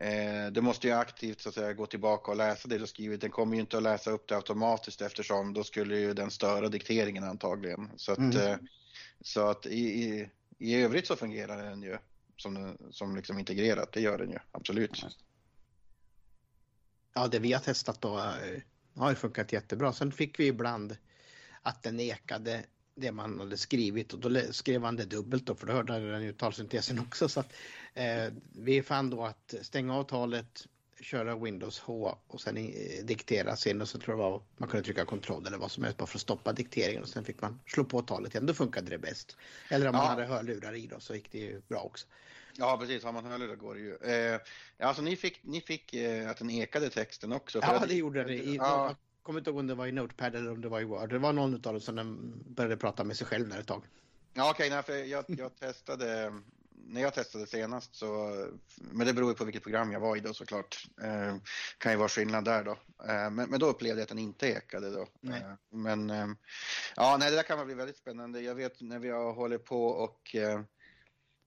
eh, du måste ju aktivt så att säga gå tillbaka och läsa det du skrivit. Den kommer ju inte att läsa upp det automatiskt eftersom då skulle ju den störa dikteringen antagligen. Så att, Mm. eh, så att i, i, i övrigt så fungerar den ju som, som liksom integrerat, det gör den ju, absolut. Ja, det vi har testat då eh, har ju funkat jättebra. Sen fick vi ibland att den nekade det man hade skrivit och då skrev han det dubbelt då för då hörde den ju talsyntesen också. Så att, eh, vi fann då att stänga av talet, köra Windows H och sen eh, diktera sen och så tror jag var, man kunde trycka kontroll eller vad som helst bara för att stoppa dikteringen och sen fick man slå på talet igen. Då funkade det bäst. Eller om ja. man hade hörlurar i då så gick det ju bra också. Ja, precis. Har man hörlurar går det ju. Eh, alltså ni fick, ni fick eh, att den ekade texten också? ja, det gjorde den. I, ja. Kommer inte ihåg om det var i Notepad eller om det var i Word. Det var någon av dem som började prata med sig själv där ett tag. Ja, okej, okay, jag, jag testade när jag testade senast så, men det beror ju på vilket program jag var i då såklart, eh, kan ju vara skillnad där då. Eh, men, men, då upplevde jag att den inte ekade då. Eh, men eh, ja, nej, det där kan bli väldigt spännande. Jag vet när vi har hållit på och eh,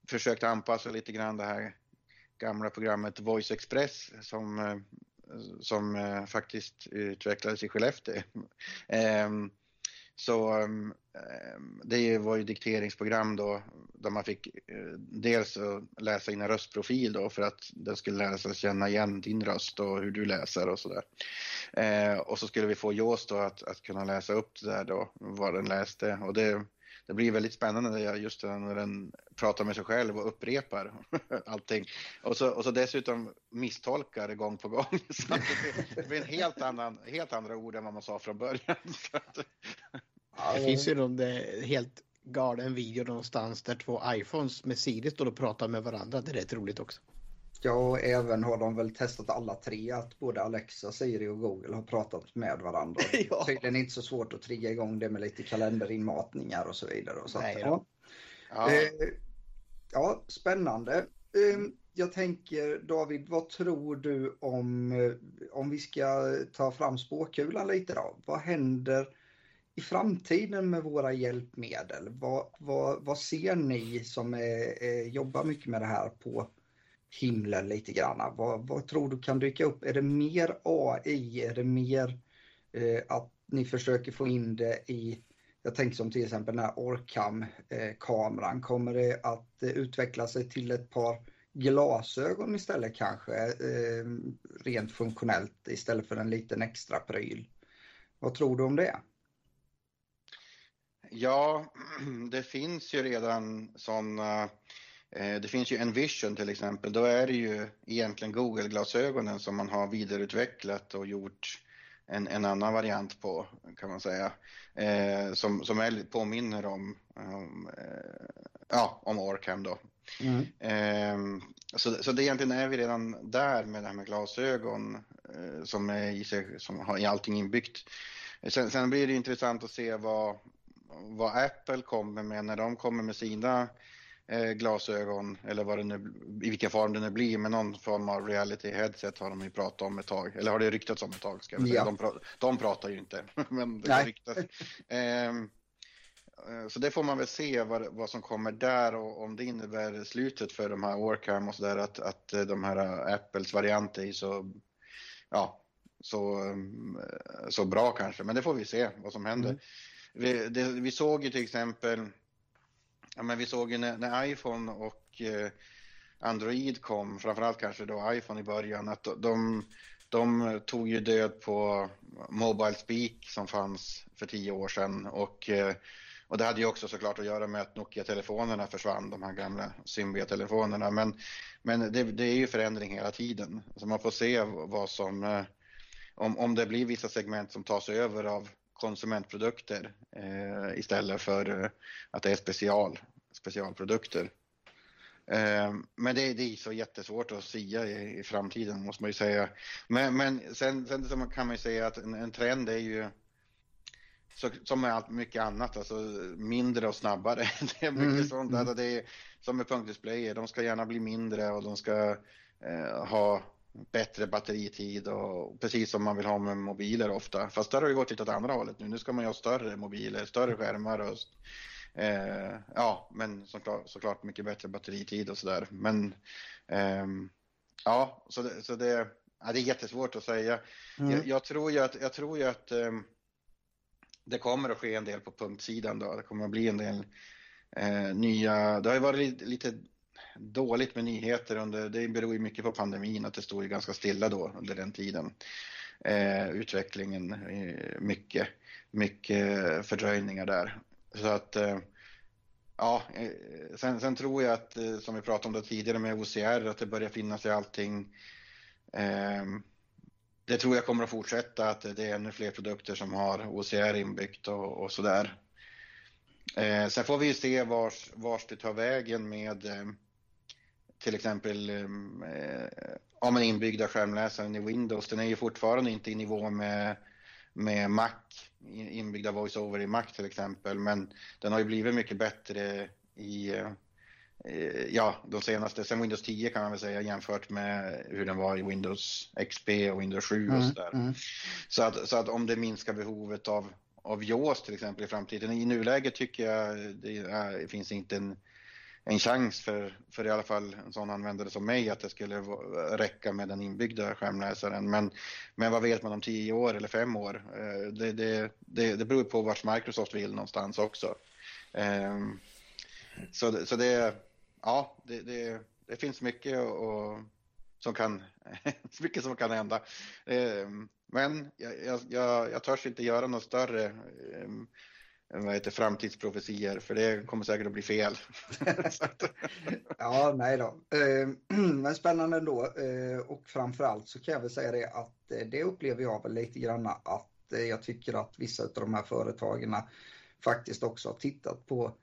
försökt anpassa lite grann det här gamla programmet Voice Express som, eh, som eh, faktiskt utvecklades i Skellefteå. Ehm, så ehm, ehm, det var ju dikteringsprogram då, där man fick eh, dels läsa in en röstprofil då för att den skulle lära sig känna igen din röst och hur du läser och sådär. och så skulle vi få JAWS då att, att kunna läsa upp det där då, vad den läste och det det blir väldigt spännande just när den pratar med sig själv och upprepar allting. Och så, och så dessutom misstolkar gång på gång. Så det blir en helt, annan, helt andra ord än vad man sa från början. det finns ju någon helt galen video någonstans där två iPhones med Siri står och pratar med varandra. Det är rätt roligt också. Ja, och även har de väl testat alla tre att både Alexa, Siri och Google har pratat med varandra. ja. Tydligen inte så svårt att trigga igång det med lite kalenderinmatningar och så vidare. Och så Nej, ja. Ja. Eh, ja, spännande. Eh, jag tänker David, vad tror du om, eh, om vi ska ta fram spåkulan lite då? Vad händer i framtiden med våra hjälpmedel? Vad, vad, vad ser ni som är, är, jobbar mycket med det här på himlen lite grann. Vad, vad tror du kan dyka upp? Är det mer AI? Är det mer eh, att ni försöker få in det i, jag tänker som till exempel den här Orcam-kameran. Eh, Kommer det att eh, utveckla sig till ett par glasögon istället kanske, eh, rent funktionellt istället för en liten extra pryl? Vad tror du om det? Ja, det finns ju redan sådana eh, det finns ju Envision till exempel, då är det ju egentligen Google-glasögonen som man har vidareutvecklat och gjort en, en annan variant på kan man säga. Eh, som, som är, påminner om, um, eh, ja, om Orcam då. Mm. Eh, så, så det egentligen är vi redan där med det här med glasögon eh, som, är i sig, som har i allting inbyggt. Sen, sen blir det intressant att se vad, vad Apple kommer med när de kommer med sina eh, glasögon eller vad det nu, i vilken form det nu blir, men någon form av reality headset har de ju pratat om ett tag, eller har det ryktats om ett tag ska jag säga. Ja. De, pra, de pratar ju inte, men det Nej. ryktas. Eh, så det får man väl se vad, vad som kommer där och om det innebär slutet för de här Orcam och sådär att, att eh, de här Apples varianter är så, ja, så, eh, så bra kanske. Men det får vi se vad som händer. Mm. Vi, det, vi såg ju till exempel Ja, men vi såg ju när, när iPhone och eh, Android kom, framförallt kanske då iPhone i början, att de, de tog ju död på Mobile Speak som fanns för tio år sedan och, eh, och det hade ju också såklart att göra med att Nokia-telefonerna försvann, de här gamla Symbia-telefonerna. Men, men det, det, är ju förändring hela tiden, så man får se vad som, eh, om, om det blir vissa segment som tas över av konsumentprodukter eh, istället för eh, att det är special, specialprodukter. Eh, men det, det, är så jättesvårt att sia i, i framtiden måste man ju säga. Men, men sen, sen kan man ju säga att en, en trend är ju så, som med allt mycket annat, alltså mindre och snabbare. Det är mycket mm. sånt. Alltså det är, som med punktdisplayer, de ska gärna bli mindre och de ska eh, ha bättre batteritid och precis som man vill ha med mobiler ofta. Fast där har det gått lite åt andra hållet nu. Nu ska man ju ha större mobiler, större skärmar och eh, ja, men såklart, såklart mycket bättre batteritid och sådär. Men eh, ja, så det, så det, ja, det är jättesvårt att säga. Mm. Jag, jag, tror ju att, jag tror ju att eh, det kommer att ske en del på punktsidan då. Det kommer att bli en del eh, nya, det har ju varit lite dåligt med nyheter under, det beror ju mycket på pandemin, att det stod ju ganska stilla då under den tiden. Eh, utvecklingen, eh, mycket, mycket fördröjningar där. Så att eh, ja, eh, sen, sen, tror jag att eh, som vi pratade om det tidigare med OCR att det börjar finnas i allting. Det tror jag kommer att fortsätta att det är ännu fler produkter som har OCR inbyggt och, och sådär. Sen får vi ju se vars, vars det tar vägen med till exempel eh, ja, men inbyggda skärmläsaren i Windows, den är ju fortfarande inte i nivå med, med Mac, inbyggda voiceover i Mac till exempel, men den har ju blivit mycket bättre i eh, ja, de senaste, sen Windows 10 kan man väl säga jämfört med hur den var i Windows XP och Windows 7 och mm, sådär. Mm. Så, att, så att om det minskar behovet av, av JAWS till exempel i framtiden, i nuläget tycker jag det, är, finns inte en en chans för, för i alla fall en sån användare som mig att det skulle räcka med den inbyggda skärmläsaren. Men, men vad vet man om tio år eller fem år? Eh, det, det, det, det beror på vart Microsoft vill någonstans också. Eh, så, så det, ja, det, det, det finns mycket och, som kan, mycket som kan hända. Eh, men jag, jag, jag törs inte göra något större vad heter framtidsprofetier för det kommer säkert att bli fel. ja, nej då. Eh, men spännande ändå eh, och framförallt så kan jag väl säga det att eh, det upplever jag väl lite grann att jag tycker att vissa av de här företagen faktiskt också har tittat på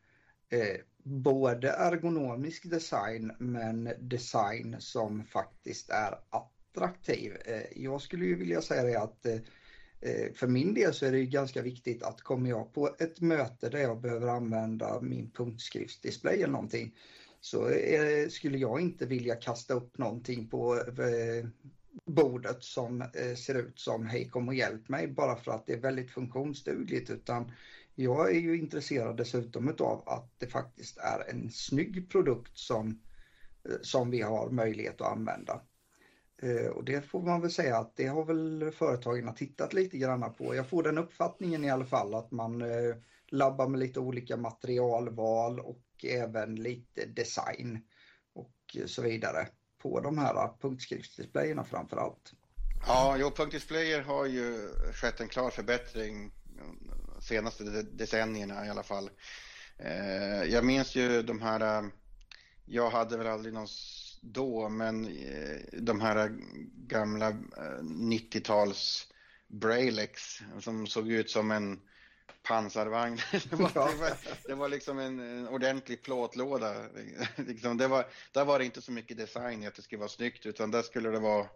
både ergonomisk design men design som faktiskt är attraktiv. Jag skulle ju vilja säga det att Eh, för min del så är det ju ganska viktigt att kommer jag på ett möte där jag behöver använda min punktskriftsdisplay eller någonting så är, skulle jag inte vilja kasta upp någonting på eh, bordet som ser ut som hej kom och hjälp mig bara för att det är väldigt funktionsdugligt utan jag är ju intresserad dessutom av att det faktiskt är en snygg produkt som, som vi har möjlighet att använda. Eh, och det får man väl säga att det har väl företagen tittat lite grann på. Jag får den uppfattningen i alla fall att man eh, labbar med lite olika materialval och även lite design och eh, så vidare på de här punktskriftsdisplayerna framför allt. Ja, jo, punktdisplayer har ju skett en klar förbättring de senaste decennierna i alla fall. Jag minns ju de här, jag hade väl aldrig någon då, men eh, de här gamla 90-tals eh, Brailex som såg ut som en pansarvagn. Det var, det var, det var liksom en, en, ordentlig plåtlåda. Liksom, det var, där var det inte så mycket design i att det skulle vara snyggt, utan där skulle det vara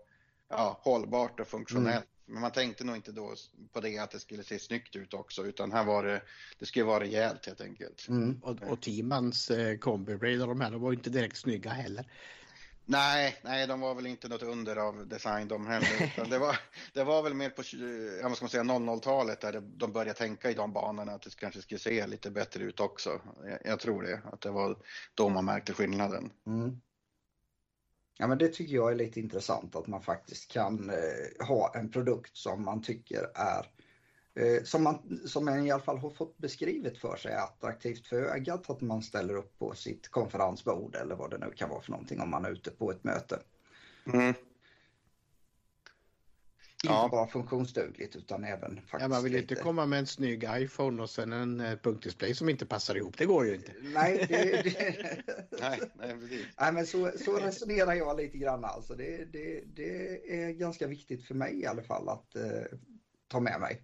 ja, hållbart och funktionellt. Mm. Men man tänkte nog inte då på det att det skulle se snyggt ut också, utan här var det, det skulle vara rejält helt enkelt. Mm. Och, och Timans eh, kombi de här, de var inte direkt snygga heller. Nej, nej, de var väl inte något under av design de heller. det, var, det var väl mer på jag ska säga 00-talet där de började tänka i de banorna att det kanske skulle se lite bättre ut också. Jag, jag tror det, att det var då man märkte skillnaden. Mm. Ja, men det tycker jag är lite intressant att man faktiskt kan eh, ha en produkt som man tycker är som man, som man i alla fall har fått beskrivet för sig är attraktivt för ögat att man ställer upp på sitt konferensbord eller vad det nu kan vara för någonting om man är ute på ett möte. Mm. Inte bara funktionsdugligt utan även faktiskt ja, Man vill lite... inte komma med en snygg iPhone och sen en eh, punktdisplay som inte passar ihop. Det går ju inte. Nej, det, det... nej, nej, nej, men så, så resonerar jag lite grann. Alltså det, det, det är ganska viktigt för mig i alla fall att eh, ta med mig.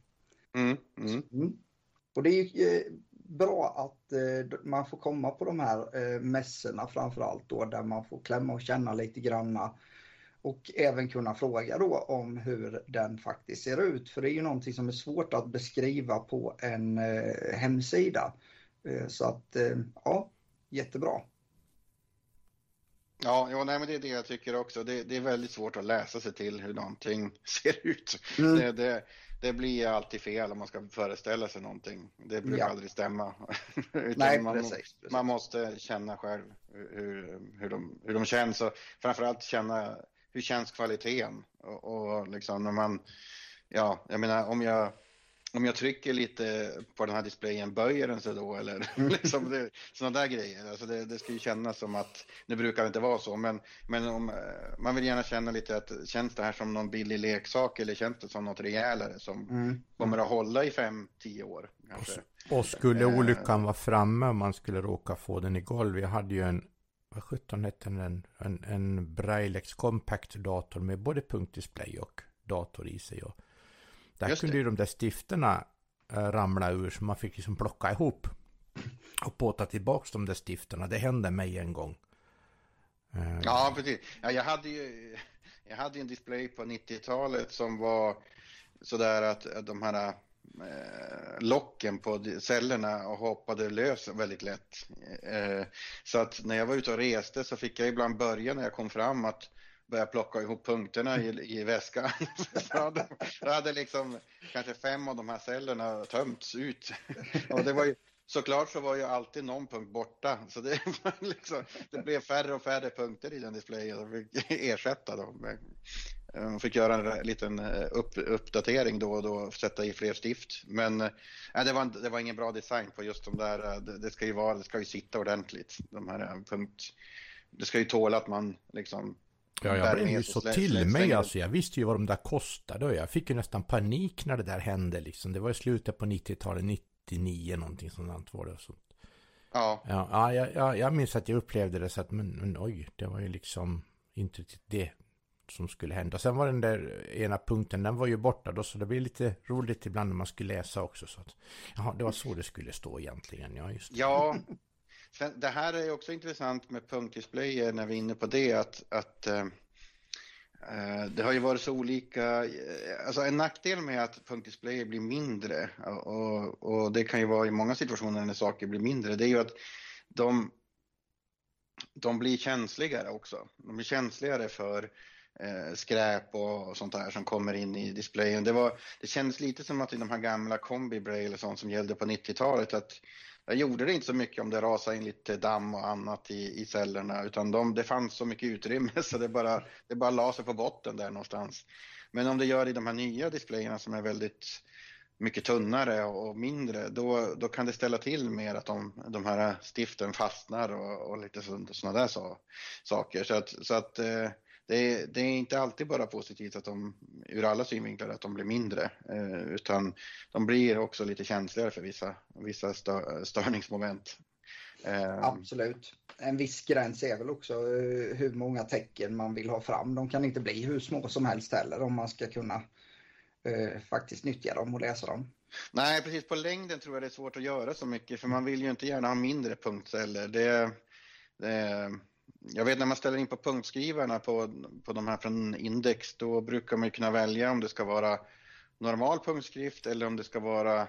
Mm, mm. Mm. Och det är ju eh, bra att eh, man får komma på de här eh, mässorna framförallt då där man får klämma och känna lite granna och även kunna fråga då om hur den faktiskt ser ut. För det är ju någonting som är svårt att beskriva på en hemsida. Så att ja, jättebra. Ja, ja nej, men det är det jag tycker också. Det, det, är väldigt svårt att läsa sig till hur någonting ser ut. Mm. Det, det, det blir alltid fel om man ska föreställa sig någonting. Det brukar ja. aldrig stämma. Nej, man, precis, precis. man måste känna själv hur, hur, de, hur de känns och framförallt känna hur känns kvaliteten och, och liksom när man, ja, jag menar om jag om jag trycker lite på den här displayen, böjer den sig då eller mm. liksom det, sådana där grejer. Alltså det, det ska ju kännas som att, nu brukar det inte vara så, men, men om, eh, man vill gärna känna lite att känns det här som någon billig leksak eller känns det som något rejälare som mm. kommer att hålla i fem, tio år? Kanske. Och, och skulle eh. olyckan vara framme om man skulle råka få den i golv, jag hade ju en vad sjutton hette den? En, en Braillex Compact dator med både punktdisplay och dator i sig. Och där Just kunde det. ju de där stifterna äh, ramla ur så man fick liksom plocka ihop och påta tillbaks de där stifterna. Det hände mig en gång. Uh, ja, precis. Ja, jag hade ju jag hade en display på 90-talet som var sådär att de här eh, locken på cellerna hoppade lös väldigt lätt. Eh, så att när jag var ute och reste så fick jag ibland börja när jag kom fram att börja plocka ihop punkterna i, i väskan. så hade, då hade liksom kanske fem av de här cellerna tömts ut. Och det var ju, såklart så var ju alltid någon punkt borta, så det, liksom, det blev färre och färre punkter i den displayen och fick ersätta dem. Man eh, fick göra en liten eh, upp, uppdatering då och då, sätta i fler stift. Men äh, det, var, det var ingen bra design på just de där, det, det ska ju vara, det ska ju sitta ordentligt. De här punkt, det ska ju tåla att man liksom Ja, jag blev ju så till mig alltså. Jag visste ju vad de där kostade och jag fick ju nästan panik när det där hände liksom. Det var i slutet på 90-talet, 99 någonting sånt var det. Så. Ja. Ja, ja jag, jag minns att jag upplevde det så att, men, men oj, det var ju liksom inte det som skulle hända. Sen var den där ena punkten, den var ju borta då, så det blir lite roligt ibland när man skulle läsa också. Så att, jaha, det var så det skulle stå egentligen. Ja, just det. Ja, Sen, det här är också intressant med punktdisplayer när vi är inne på det att, att äh, det har ju varit så olika, eh, alltså en nackdel med att punktdisplayer blir mindre och, och det kan ju vara i många situationer när saker blir mindre, det är ju att de, de blir känsligare också. De blir känsligare för eh, skräp och, och, sånt där som kommer in i displayen. Det, var, det kändes lite som att i de här gamla kombi braille sånt som gällde på 90-talet att jag gjorde det inte så mycket om det rasade in lite damm och annat i, i cellerna utan de, det fanns så mycket utrymme så det bara, det bara la sig på botten där någonstans. Men om det gör det i de här nya displayerna som är väldigt mycket tunnare och mindre, då, då kan det ställa till mer att de, de här stiften fastnar och, och lite sådana där så, saker. Så att, så att eh, det är, det är, inte alltid bara positivt att de, ur alla synvinklar, att de blir mindre, eh, utan de blir också lite känsligare för vissa, vissa stör, störningsmoment. Eh. Absolut. En viss gräns är väl också eh, hur många tecken man vill ha fram. De kan inte bli hur små som helst heller om man ska kunna eh, faktiskt nyttja dem och läsa dem. Nej, precis. På längden tror jag det är svårt att göra så mycket, för man vill ju inte gärna ha mindre punktceller. Det, det, jag vet när man ställer in på punktskrivarna på, på de här från Index, då brukar man kunna välja om det ska vara normal punktskrift eller om det ska vara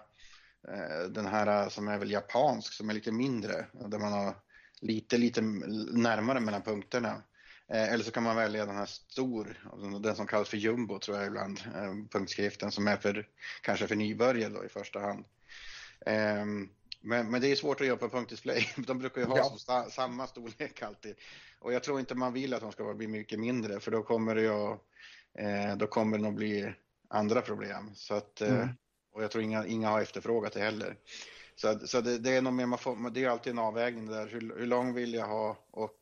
eh, den här eh, som är väl japansk som är lite mindre, där man har lite, lite närmare mellan punkterna. Eh, eller så kan man välja den här stor, den som kallas för jumbo tror jag ibland, eh, punktskriften som är för, kanske för nybörjare då i första hand. Um, men, men det är svårt att göra på punktdisplay. De brukar ju ha ja. samma storlek alltid. Och jag tror inte man vill att de ska bli mycket mindre för då kommer det ju eh, då kommer det nog bli andra problem. Så att, eh, mm. Och jag tror inga, inga har efterfrågat det heller. Så, så det, det är nog mer, man får, det är alltid en avvägning där. Hur, hur lång vill jag ha och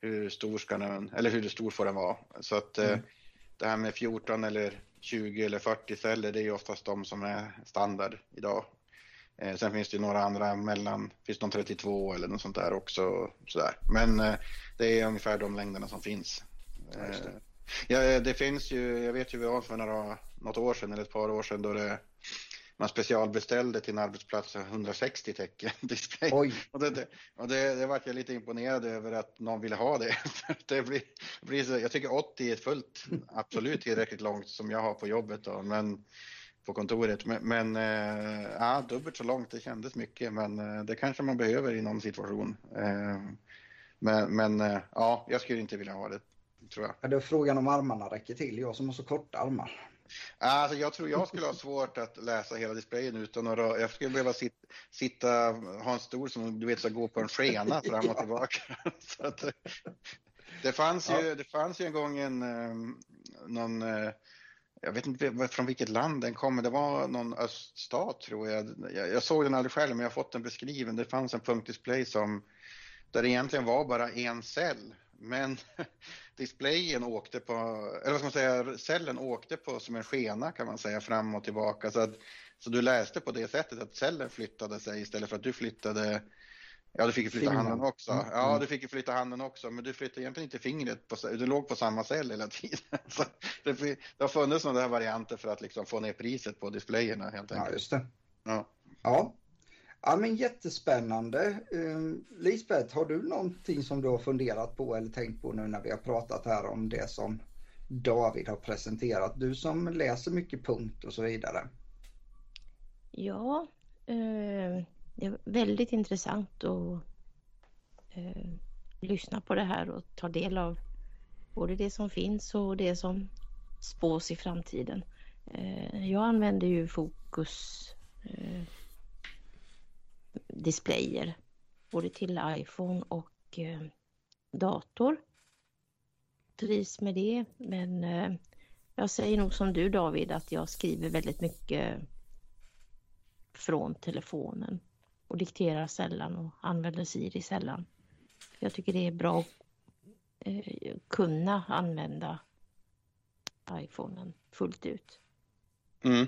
hur stor ska den, eller hur stor får den vara. Så att eh, mm. det här med 14 eller 20 eller 40 celler, det är ju oftast de som är standard idag. Eh, sen finns det några andra mellan, finns det någon 32 eller något sånt där också. Sådär. Men eh, det är ungefär de längderna som finns. Eh, ja, det finns ju, jag vet ju vi var för några, något år sedan eller ett par år sedan då det, man specialbeställde till en arbetsplats 160 tecken display. Oj. Och det, det, och det, det vart jag lite imponerad över att någon ville ha det. det blir, blir så, jag tycker 80 är fullt, absolut tillräckligt långt som jag har på jobbet då, men på kontoret. Men, men ja, dubbelt så långt, det kändes mycket, men äh, det kanske man behöver i någon situation. Äh, men, men ja, jag skulle inte vilja ha det, tror jag. Är det frågan om armarna räcker till? Jag som har så korta armar. Alltså, jag tror jag skulle ha svårt att läsa hela displayen utan att Jag skulle behöva sitta, sitta ha en stol som du vet ska gå på en skena fram och tillbaka. så att, det, fanns ju, ja. det fanns ju en gång en, någon jag vet inte från vilket land den kommer, det var någon öststat tror jag. jag. jag. såg den aldrig själv men jag har fått den beskriven. Det fanns en punktdisplay som där det egentligen var bara en cell men displayen åkte på, eller vad ska man säga, cellen åkte på som en skena kan man säga fram och tillbaka så att så du läste på det sättet att cellen flyttade sig istället för att du flyttade Ja, du fick ju flytta Fingern. handen också. Mm. Ja, mm. du fick ju flytta handen också, men du flyttade egentligen inte fingret, på, du låg på samma cell hela tiden. Så det, det har funnits sådana där varianter för att liksom få ner priset på displayerna helt enkelt. Ja, just det. Ja. ja. Ja, men jättespännande. Uh, Lisbeth, har du någonting som du har funderat på eller tänkt på nu när vi har pratat här om det som David har presenterat? Du som läser mycket punkt och så vidare. Ja, uh, det är väldigt intressant att eh, lyssna på det här och ta del av både det som finns och det som spås i framtiden. Eh, jag använder ju Fokus eh, displayer både till iPhone och eh, dator. Trivs med det men eh, jag säger nog som du David att jag skriver väldigt mycket från telefonen och dikterar sällan och använder Siri sällan. Jag tycker det är bra att eh, kunna använda iPhonen fullt ut. Mm.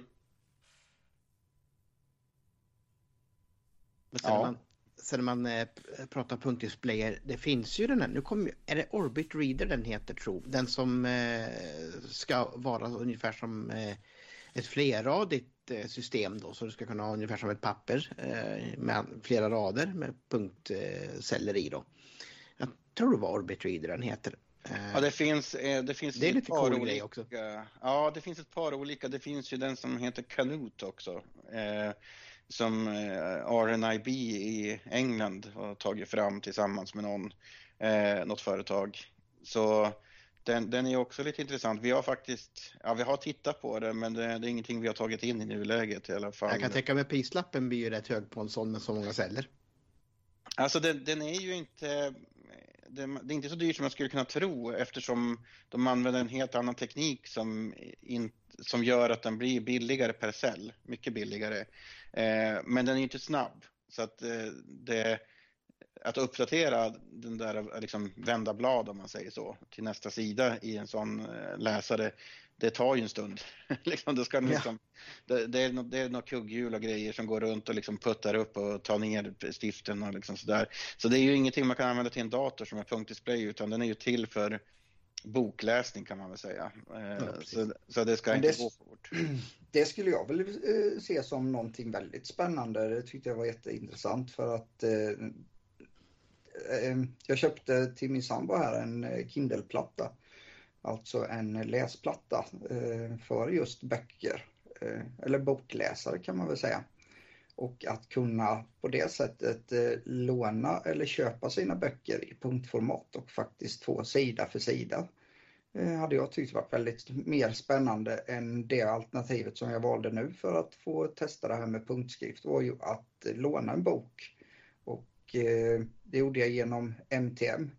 sen, ja. man, sen man eh, pratar punktdisplayer, det finns ju den här, nu kommer är det Orbit Reader den heter tro, den som eh, ska vara ungefär som eh, ett flerradigt eh, system då, så du ska kunna ha ungefär som ett papper eh, med flera rader med punktceller i då. Jag tror det var Orbit Reader den heter. Eh, ja, det finns, det finns det är lite par cool olika. också. Ja, det finns ett par olika. Det finns ju den som heter Canute också som eh, RNIB i England har tagit fram tillsammans med någon, eh, något företag. Så den, den är också lite intressant. Vi har faktiskt, ja vi har tittat på det men det, det är ingenting vi har tagit in i nuläget i alla fall. Jag kan tänka mig prislappen blir ju rätt hög på en sån med så många celler. Alltså den, den är ju inte, det, det, är inte så dyrt som man skulle kunna tro eftersom de använder en helt annan teknik som, in, som gör att den blir billigare per cell, mycket billigare. Eh, men den är inte snabb. Så att eh, det, att uppdatera den där, liksom vända blad om man säger så, till nästa sida i en sån eh, läsare, det tar ju en stund. liksom, det, ska liksom, ja. det, det, är något, det är något kugghjul och grejer som går runt och liksom puttar upp och tar ner stiften och liksom sådär. Så det är ju ingenting man kan använda till en dator som är punktdisplay utan den är ju till för bokläsning kan man väl säga. Ja, så, så, det ska inte gå fort. Det skulle jag väl eh, se som någonting väldigt spännande. Det tyckte jag var jätteintressant för att eh, eh Eh, jag köpte till min sambo här en eh, Kindle-platta. Alltså en läsplatta eh, för just böcker. Eller bokläsare kan man väl säga. Och att kunna på det sättet låna eller köpa sina böcker i punktformat och faktiskt få sida för sida hade jag tyckt varit väldigt mer spännande än det alternativet som jag valde nu för att få testa det här med punktskrift var ju att låna en bok. Och eh, det gjorde jag genom MTM.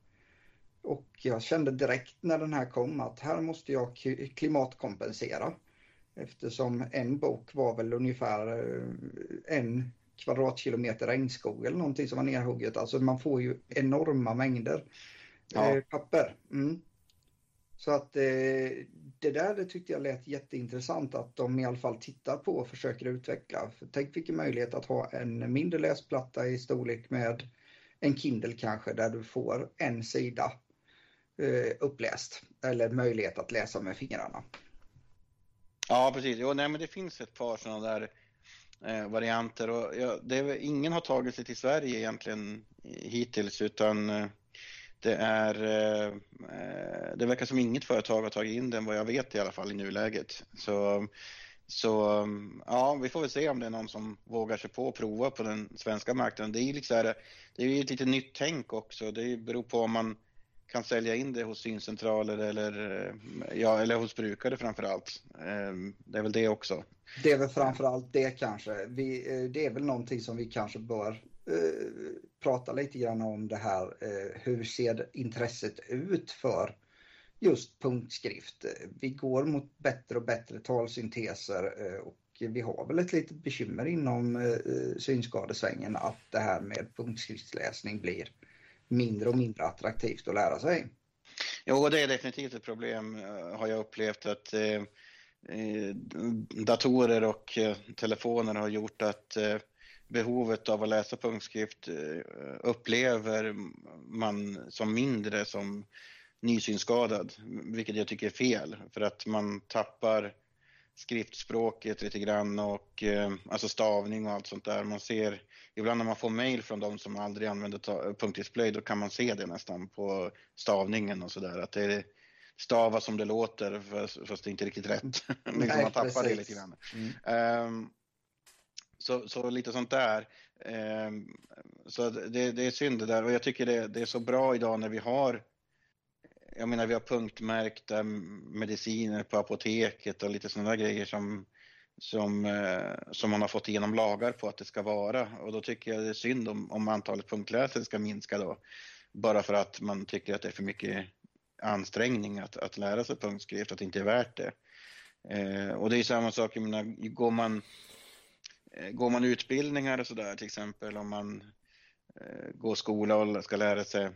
Och jag kände direkt när den här kom att här måste jag klimatkompensera. Eftersom en bok var väl ungefär eh, en kvadratkilometer regnskog eller någonting som var nerhugget. Alltså man får ju enorma mängder ja. papper. Mm. Så att eh, det där det tyckte jag lät jätteintressant att de i alla fall tittar på och försöker utveckla. För tänk vilken möjlighet att ha en mindre läsplatta i storlek med en Kindle kanske där du får en sida eh, uppläst eller möjlighet att läsa med fingrarna. Ja precis, jo, nej, men det finns ett par sådana där eh, varianter och ja, det är, ingen har tagit sig till Sverige egentligen hittills utan eh, det, är, eh, eh, det verkar som inget företag har tagit in den vad jag vet i alla fall i nuläget. Så, så ja, vi får väl se om det är någon som vågar sig på att prova på den svenska marknaden. Det är ju liksom, det är ett lite nytt tänk också. Det beror på om man kan sälja in det hos syncentraler eller, eh, ja, eller hos brukare framför allt. Ehm, det är väl det också. Det är väl framför allt det kanske. Vi, det är väl någonting som vi kanske bör prata lite grann om det här. Eh, hur ser intresset ut för just punktskrift. Vi går mot bättre och bättre talsynteser eh, och vi har väl ett litet bekymmer inom eh, synskadesvängen att det här med punktskriftsläsning blir mindre och mindre attraktivt att lära sig. Jo, det är definitivt ett problem har jag upplevt att datorer och telefoner har gjort att behovet av att läsa punktskrift upplever man som mindre som nysynskadad, vilket jag tycker är fel för att man tappar skriftspråket lite grann och eh, alltså stavning och allt sånt där. Man ser ibland när man får mail från de som aldrig använder punktdisplay, då kan man se det nästan på stavningen och så där att det stavas som det låter fast, fast det är inte riktigt rätt. liksom man tappar precis. det lite grann. Mm. Um, så, så lite sånt där. Ehm, så det, det, är synd det där och jag tycker det, det är så bra idag när vi har jag menar vi har punktmärkta mediciner på apoteket och lite sådana grejer som, som, eh, som man har fått igenom lagar på att det ska vara och då tycker jag det är synd om, om antalet punktläsare ska minska då. Bara för att man tycker att det är för mycket ansträngning att, att lära sig punktskrift, att det inte är värt det. Eh, och det är samma sak, jag menar, går man, Eh, går man utbildningar och sådär till exempel om man eh, går skola och ska lära sig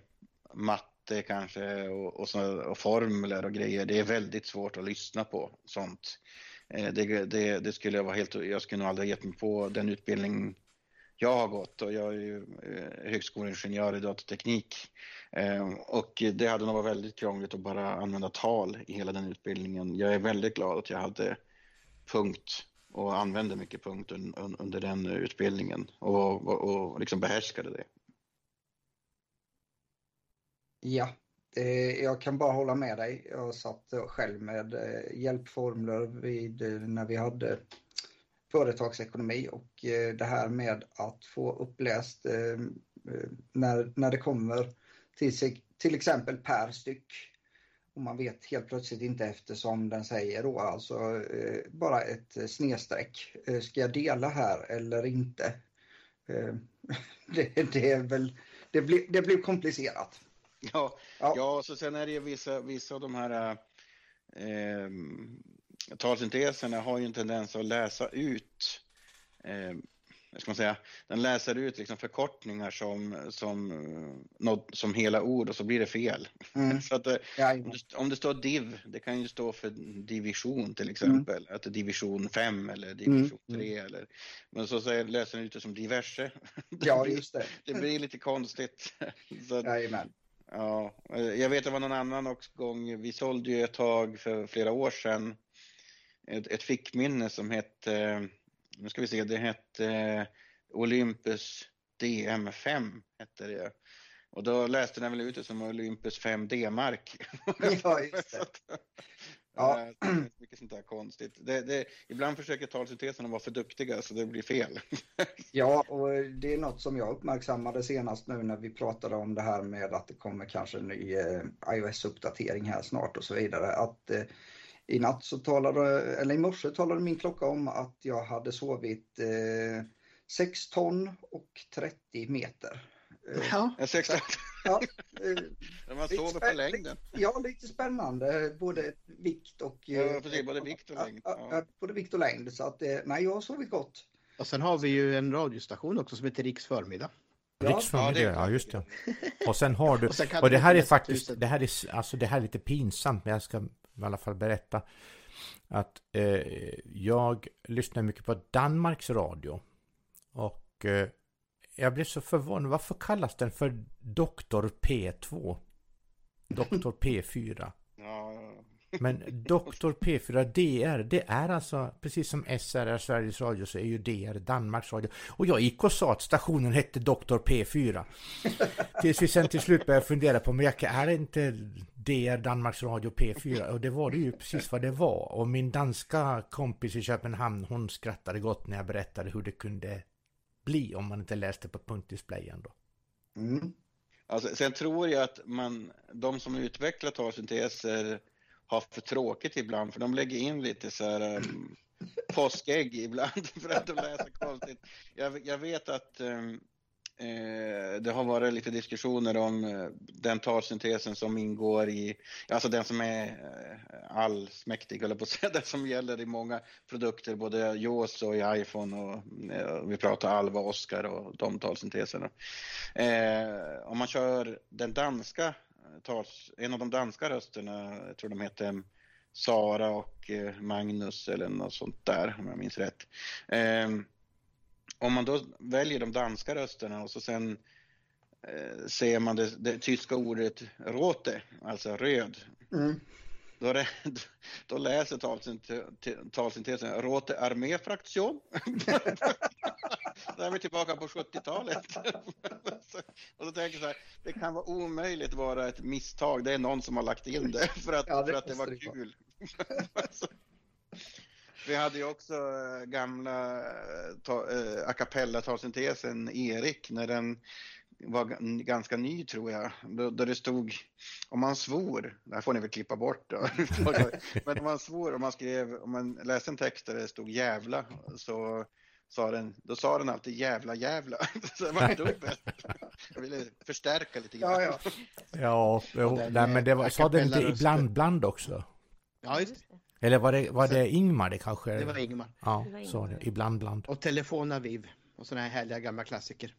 matte kanske och, och, så, och formler och grejer. Det är väldigt svårt att lyssna på sånt. Eh, det, det, det, skulle jag vara helt, jag skulle nog aldrig gett mig på den utbildning jag har gått och jag är ju högskoleingenjör i datateknik och det hade nog varit väldigt krångligt att bara använda tal i hela den utbildningen. Jag är väldigt glad att jag hade punkt och använde mycket punkt under den utbildningen och, och, och liksom behärskade det. Ja, eh, jag kan bara hålla med dig. Jag satt själv med eh, hjälpformler vid, eh, när vi hade företagsekonomi och eh, det här med att få uppläst eh, när, när det kommer till, till exempel per styck. Och man vet helt plötsligt inte eftersom den säger då alltså bara ett snedstreck. Ska jag dela här eller inte? Det, det är väl, det blir, det blir komplicerat. Ja, ja. ja så sen är det ju vissa, vissa av de här eh, talsynteserna har ju en tendens att läsa ut eh, ska man säga, den läser ut liksom förkortningar som, som, något, som hela ord och så blir det fel. Mm. så att, eh, om, det, om det står div, det kan ju stå för division till exempel, mm. att det är division 5 eller division mm. 3 eller, men så säger, läser den ut det som diverse. ja, just det. det blir lite konstigt. så, Jajamän. Ja, jag vet det var någon annan också gång. Vi sålde ju ett tag för flera år sedan ett, ett fickminne som hette, nu ska vi se, det hette Olympus DM5 hette det. Och då läste den väl ut det som Olympus 5 D-mark. Ja, just det. Ja. Mycket sånt där konstigt. Det, det, ibland försöker talsynteserna vara för duktiga så det blir fel. ja, och det är något som jag uppmärksammade senast nu när vi pratade om det här med att det kommer kanske en ny eh, iOS-uppdatering här snart och så vidare. Att eh, i natt så talade, eller i morse talade min klocka om att jag hade sovit eh, 6 ton och 30 meter. Ja. 6 Ja, eh, man sover på längden. Ja, lite spännande. Både vikt och... Ja, eh, precis. Både vikt och längd. Ja. Både vikt och längd. Så att, eh, nej, jag har sovit gott. Och sen har vi ju en radiostation också som heter Riks förmiddag. Riks förmiddag, ja, just det. Och sen har du... och, och det här är faktiskt, det här är, alltså det här är lite pinsamt, men jag ska i alla fall berätta. Att eh, jag lyssnar mycket på Danmarks radio. Och eh, jag blev så förvånad. Varför kallas den för Doktor P2? Doktor P4. Men Doktor P4 DR, det är alltså precis som SRR Sveriges Radio så är ju DR Danmarks Radio. Och jag gick och sa att stationen hette Doktor P4. Tills vi sen till slut började fundera på, men jag, är inte DR Danmarks Radio P4? Och det var det ju precis vad det var. Och min danska kompis i Köpenhamn, hon skrattade gott när jag berättade hur det kunde bli om man inte läste på punktdisplayen då. Mm. Alltså, sen tror jag att man, de som utvecklar talsynteser har för tråkigt ibland för de lägger in lite så här um, påskägg ibland för att de läser konstigt. Jag, jag vet att um, eh, det har varit lite diskussioner om eh, uh, den talsyntesen som ingår i, alltså den som är uh, allsmäktig, eller på att säga, den som gäller i många produkter, både JAWS och i iPhone och eh, vi pratar Alva, Oscar och de talsynteserna. Om man kör den danska, tals, en av de danska rösterna, jag tror de heter Sara och eh, Magnus eller något sånt där om jag minns rätt. Eh, om man då väljer de danska rösterna och så sen eh, ser man det, det, tyska ordet rote, alltså röd. Mm. Då, det, då läser talsyntesen rote arméfraktion. Då är vi tillbaka på 70-talet. och då tänker jag så här, det kan vara omöjligt vara ett misstag. Det är någon som har lagt in det för att, ja, det, för att det var kul. Vi hade ju också eh, gamla ta, eh, a cappella-talsyntesen Erik när den var ganska ny tror jag, då, då, det stod om man svor, det här får ni väl klippa bort då, men om man svor, om man skrev, om man läste en text där det stod jävla så sa den, då sa den alltid jävla jävla. Så det var dubbelt. Jag ville förstärka lite grann. Ja, ja. ja jo, nej, men det var, sa den inte ibland bland också? Ja, just det. Eller var det, var det Ingmar det kanske? Det var Ingmar. Ja, det var Ingmar. så. Ibland bland. Och Telefonaviv och sådana här härliga gamla klassiker.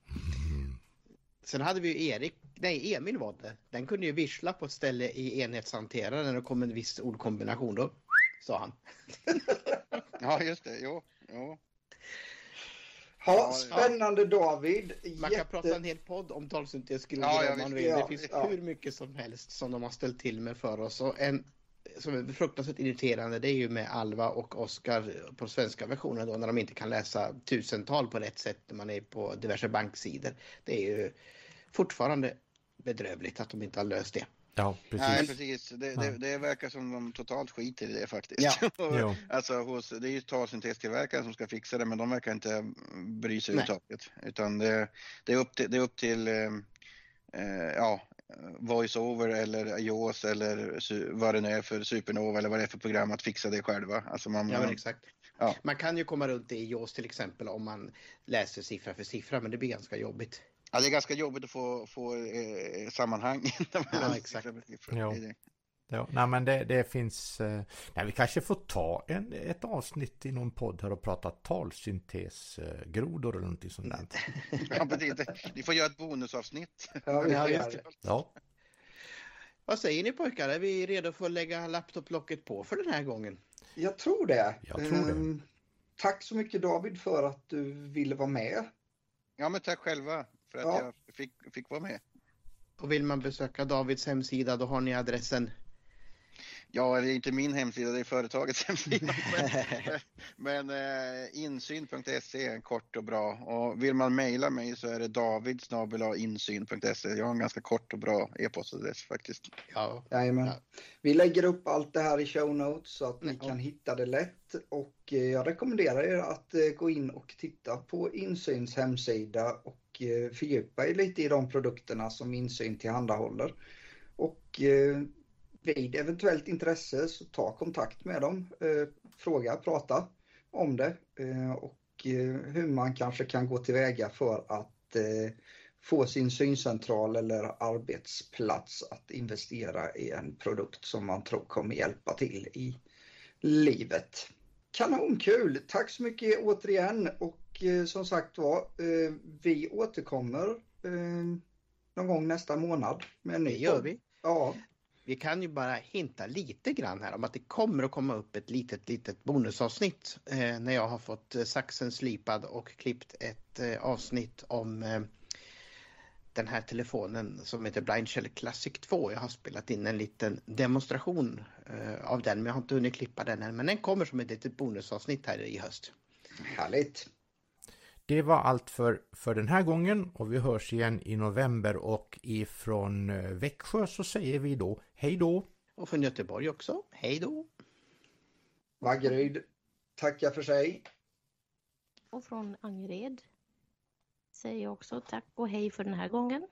Sen hade vi ju Erik, nej Emil var det. Den kunde ju vissla på ett ställe i enhetshanteraren när det kom en viss ordkombination då, sa han. ja just det, jo. jo. Ja, spännande David. Man kan prata en hel podd om talsyntesgrodor ja, om man vill. Det finns ja. hur mycket som helst som de har ställt till med för oss. Och en som är fruktansvärt irriterande det är ju med Alva och Oskar på svenska versionen då när de inte kan läsa tusental på rätt sätt när man är på diverse banksidor. Det är ju fortfarande bedrövligt att de inte har löst det. Ja, precis. Nej, precis. Det, det, det, verkar som de totalt skiter i det faktiskt. Ja. alltså, hos, det är ju talsyntestillverkaren som ska fixa det, men de verkar inte bry sig överhuvudtaget. Utan det, det, är upp till, det är upp till eh, eh ja, voiceover eller iOS eller vad det nu är för Supernova eller vad det är för program att fixa det själva. Alltså man, ja, men exakt. Ja. Man kan ju komma runt det i iOS till exempel om man läser siffra för siffra, men det blir ganska jobbigt. Ja, det är ganska jobbigt att få, få eh, sammanhang. ja, exakt. Ja. Ja, nej men det, det finns, eh, nej, vi kanske får ta en, ett avsnitt i någon podd här och prata talsyntesgrodor eller någonting sånt där. ja, precis. Ni får göra ett bonusavsnitt. Ja, ja, ja. Vad säger ni pojkar? Är vi redo för att lägga laptoplocket på för den här gången? Jag tror det. Jag tror det. Um, tack så mycket David för att du ville vara med. Ja, men tack själva för att ja. jag fick, fick vara med. Och vill man besöka Davids hemsida då har ni adressen Ja, det är inte min hemsida, det är företagets hemsida. men, men eh, insyn.se är kort och bra. Och vill man mejla mig så är det davidsnabelainsyn.se. Jag har en ganska kort och bra e-postadress faktiskt. Ja. Jajamän. Ja. Vi lägger upp allt det här i show notes så att ni kan hitta det lätt. Och eh, jag rekommenderar er att eh, gå in och titta på Insyns hemsida och fördjupa er lite i de produkterna som Insyn tillhandahåller. Och vid eventuellt intresse så ta kontakt med dem, eh, fråga, prata om det eh, och eh, hur man kanske kan gå tillväga för att få sin syncentral eller arbetsplats att investera i en produkt som man tror kommer hjälpa till i livet. Kanonkul! Tack så mycket återigen och som sagt var, vi återkommer någon gång nästa månad med en ny gör vi. Ja vi kan ju bara hinta lite grann här om att det kommer att komma upp ett litet, litet bonusavsnitt eh, när jag har fått eh, saxen slipad och klippt ett eh, avsnitt om eh, den här telefonen som heter Blind Shell Classic 2. Jag har spelat in en liten demonstration eh, av den men jag har inte hunnit klippa den än. Men den kommer som ett litet bonusavsnitt här i höst. Härligt! Det var allt för, för den här gången och vi hörs igen i november och ifrån eh, Växjö så säger vi då hej då. Och från Göteborg också, hej då. Vaggeryd tackar för sig. Och från Angered säger jag också tack och hej för den här gången.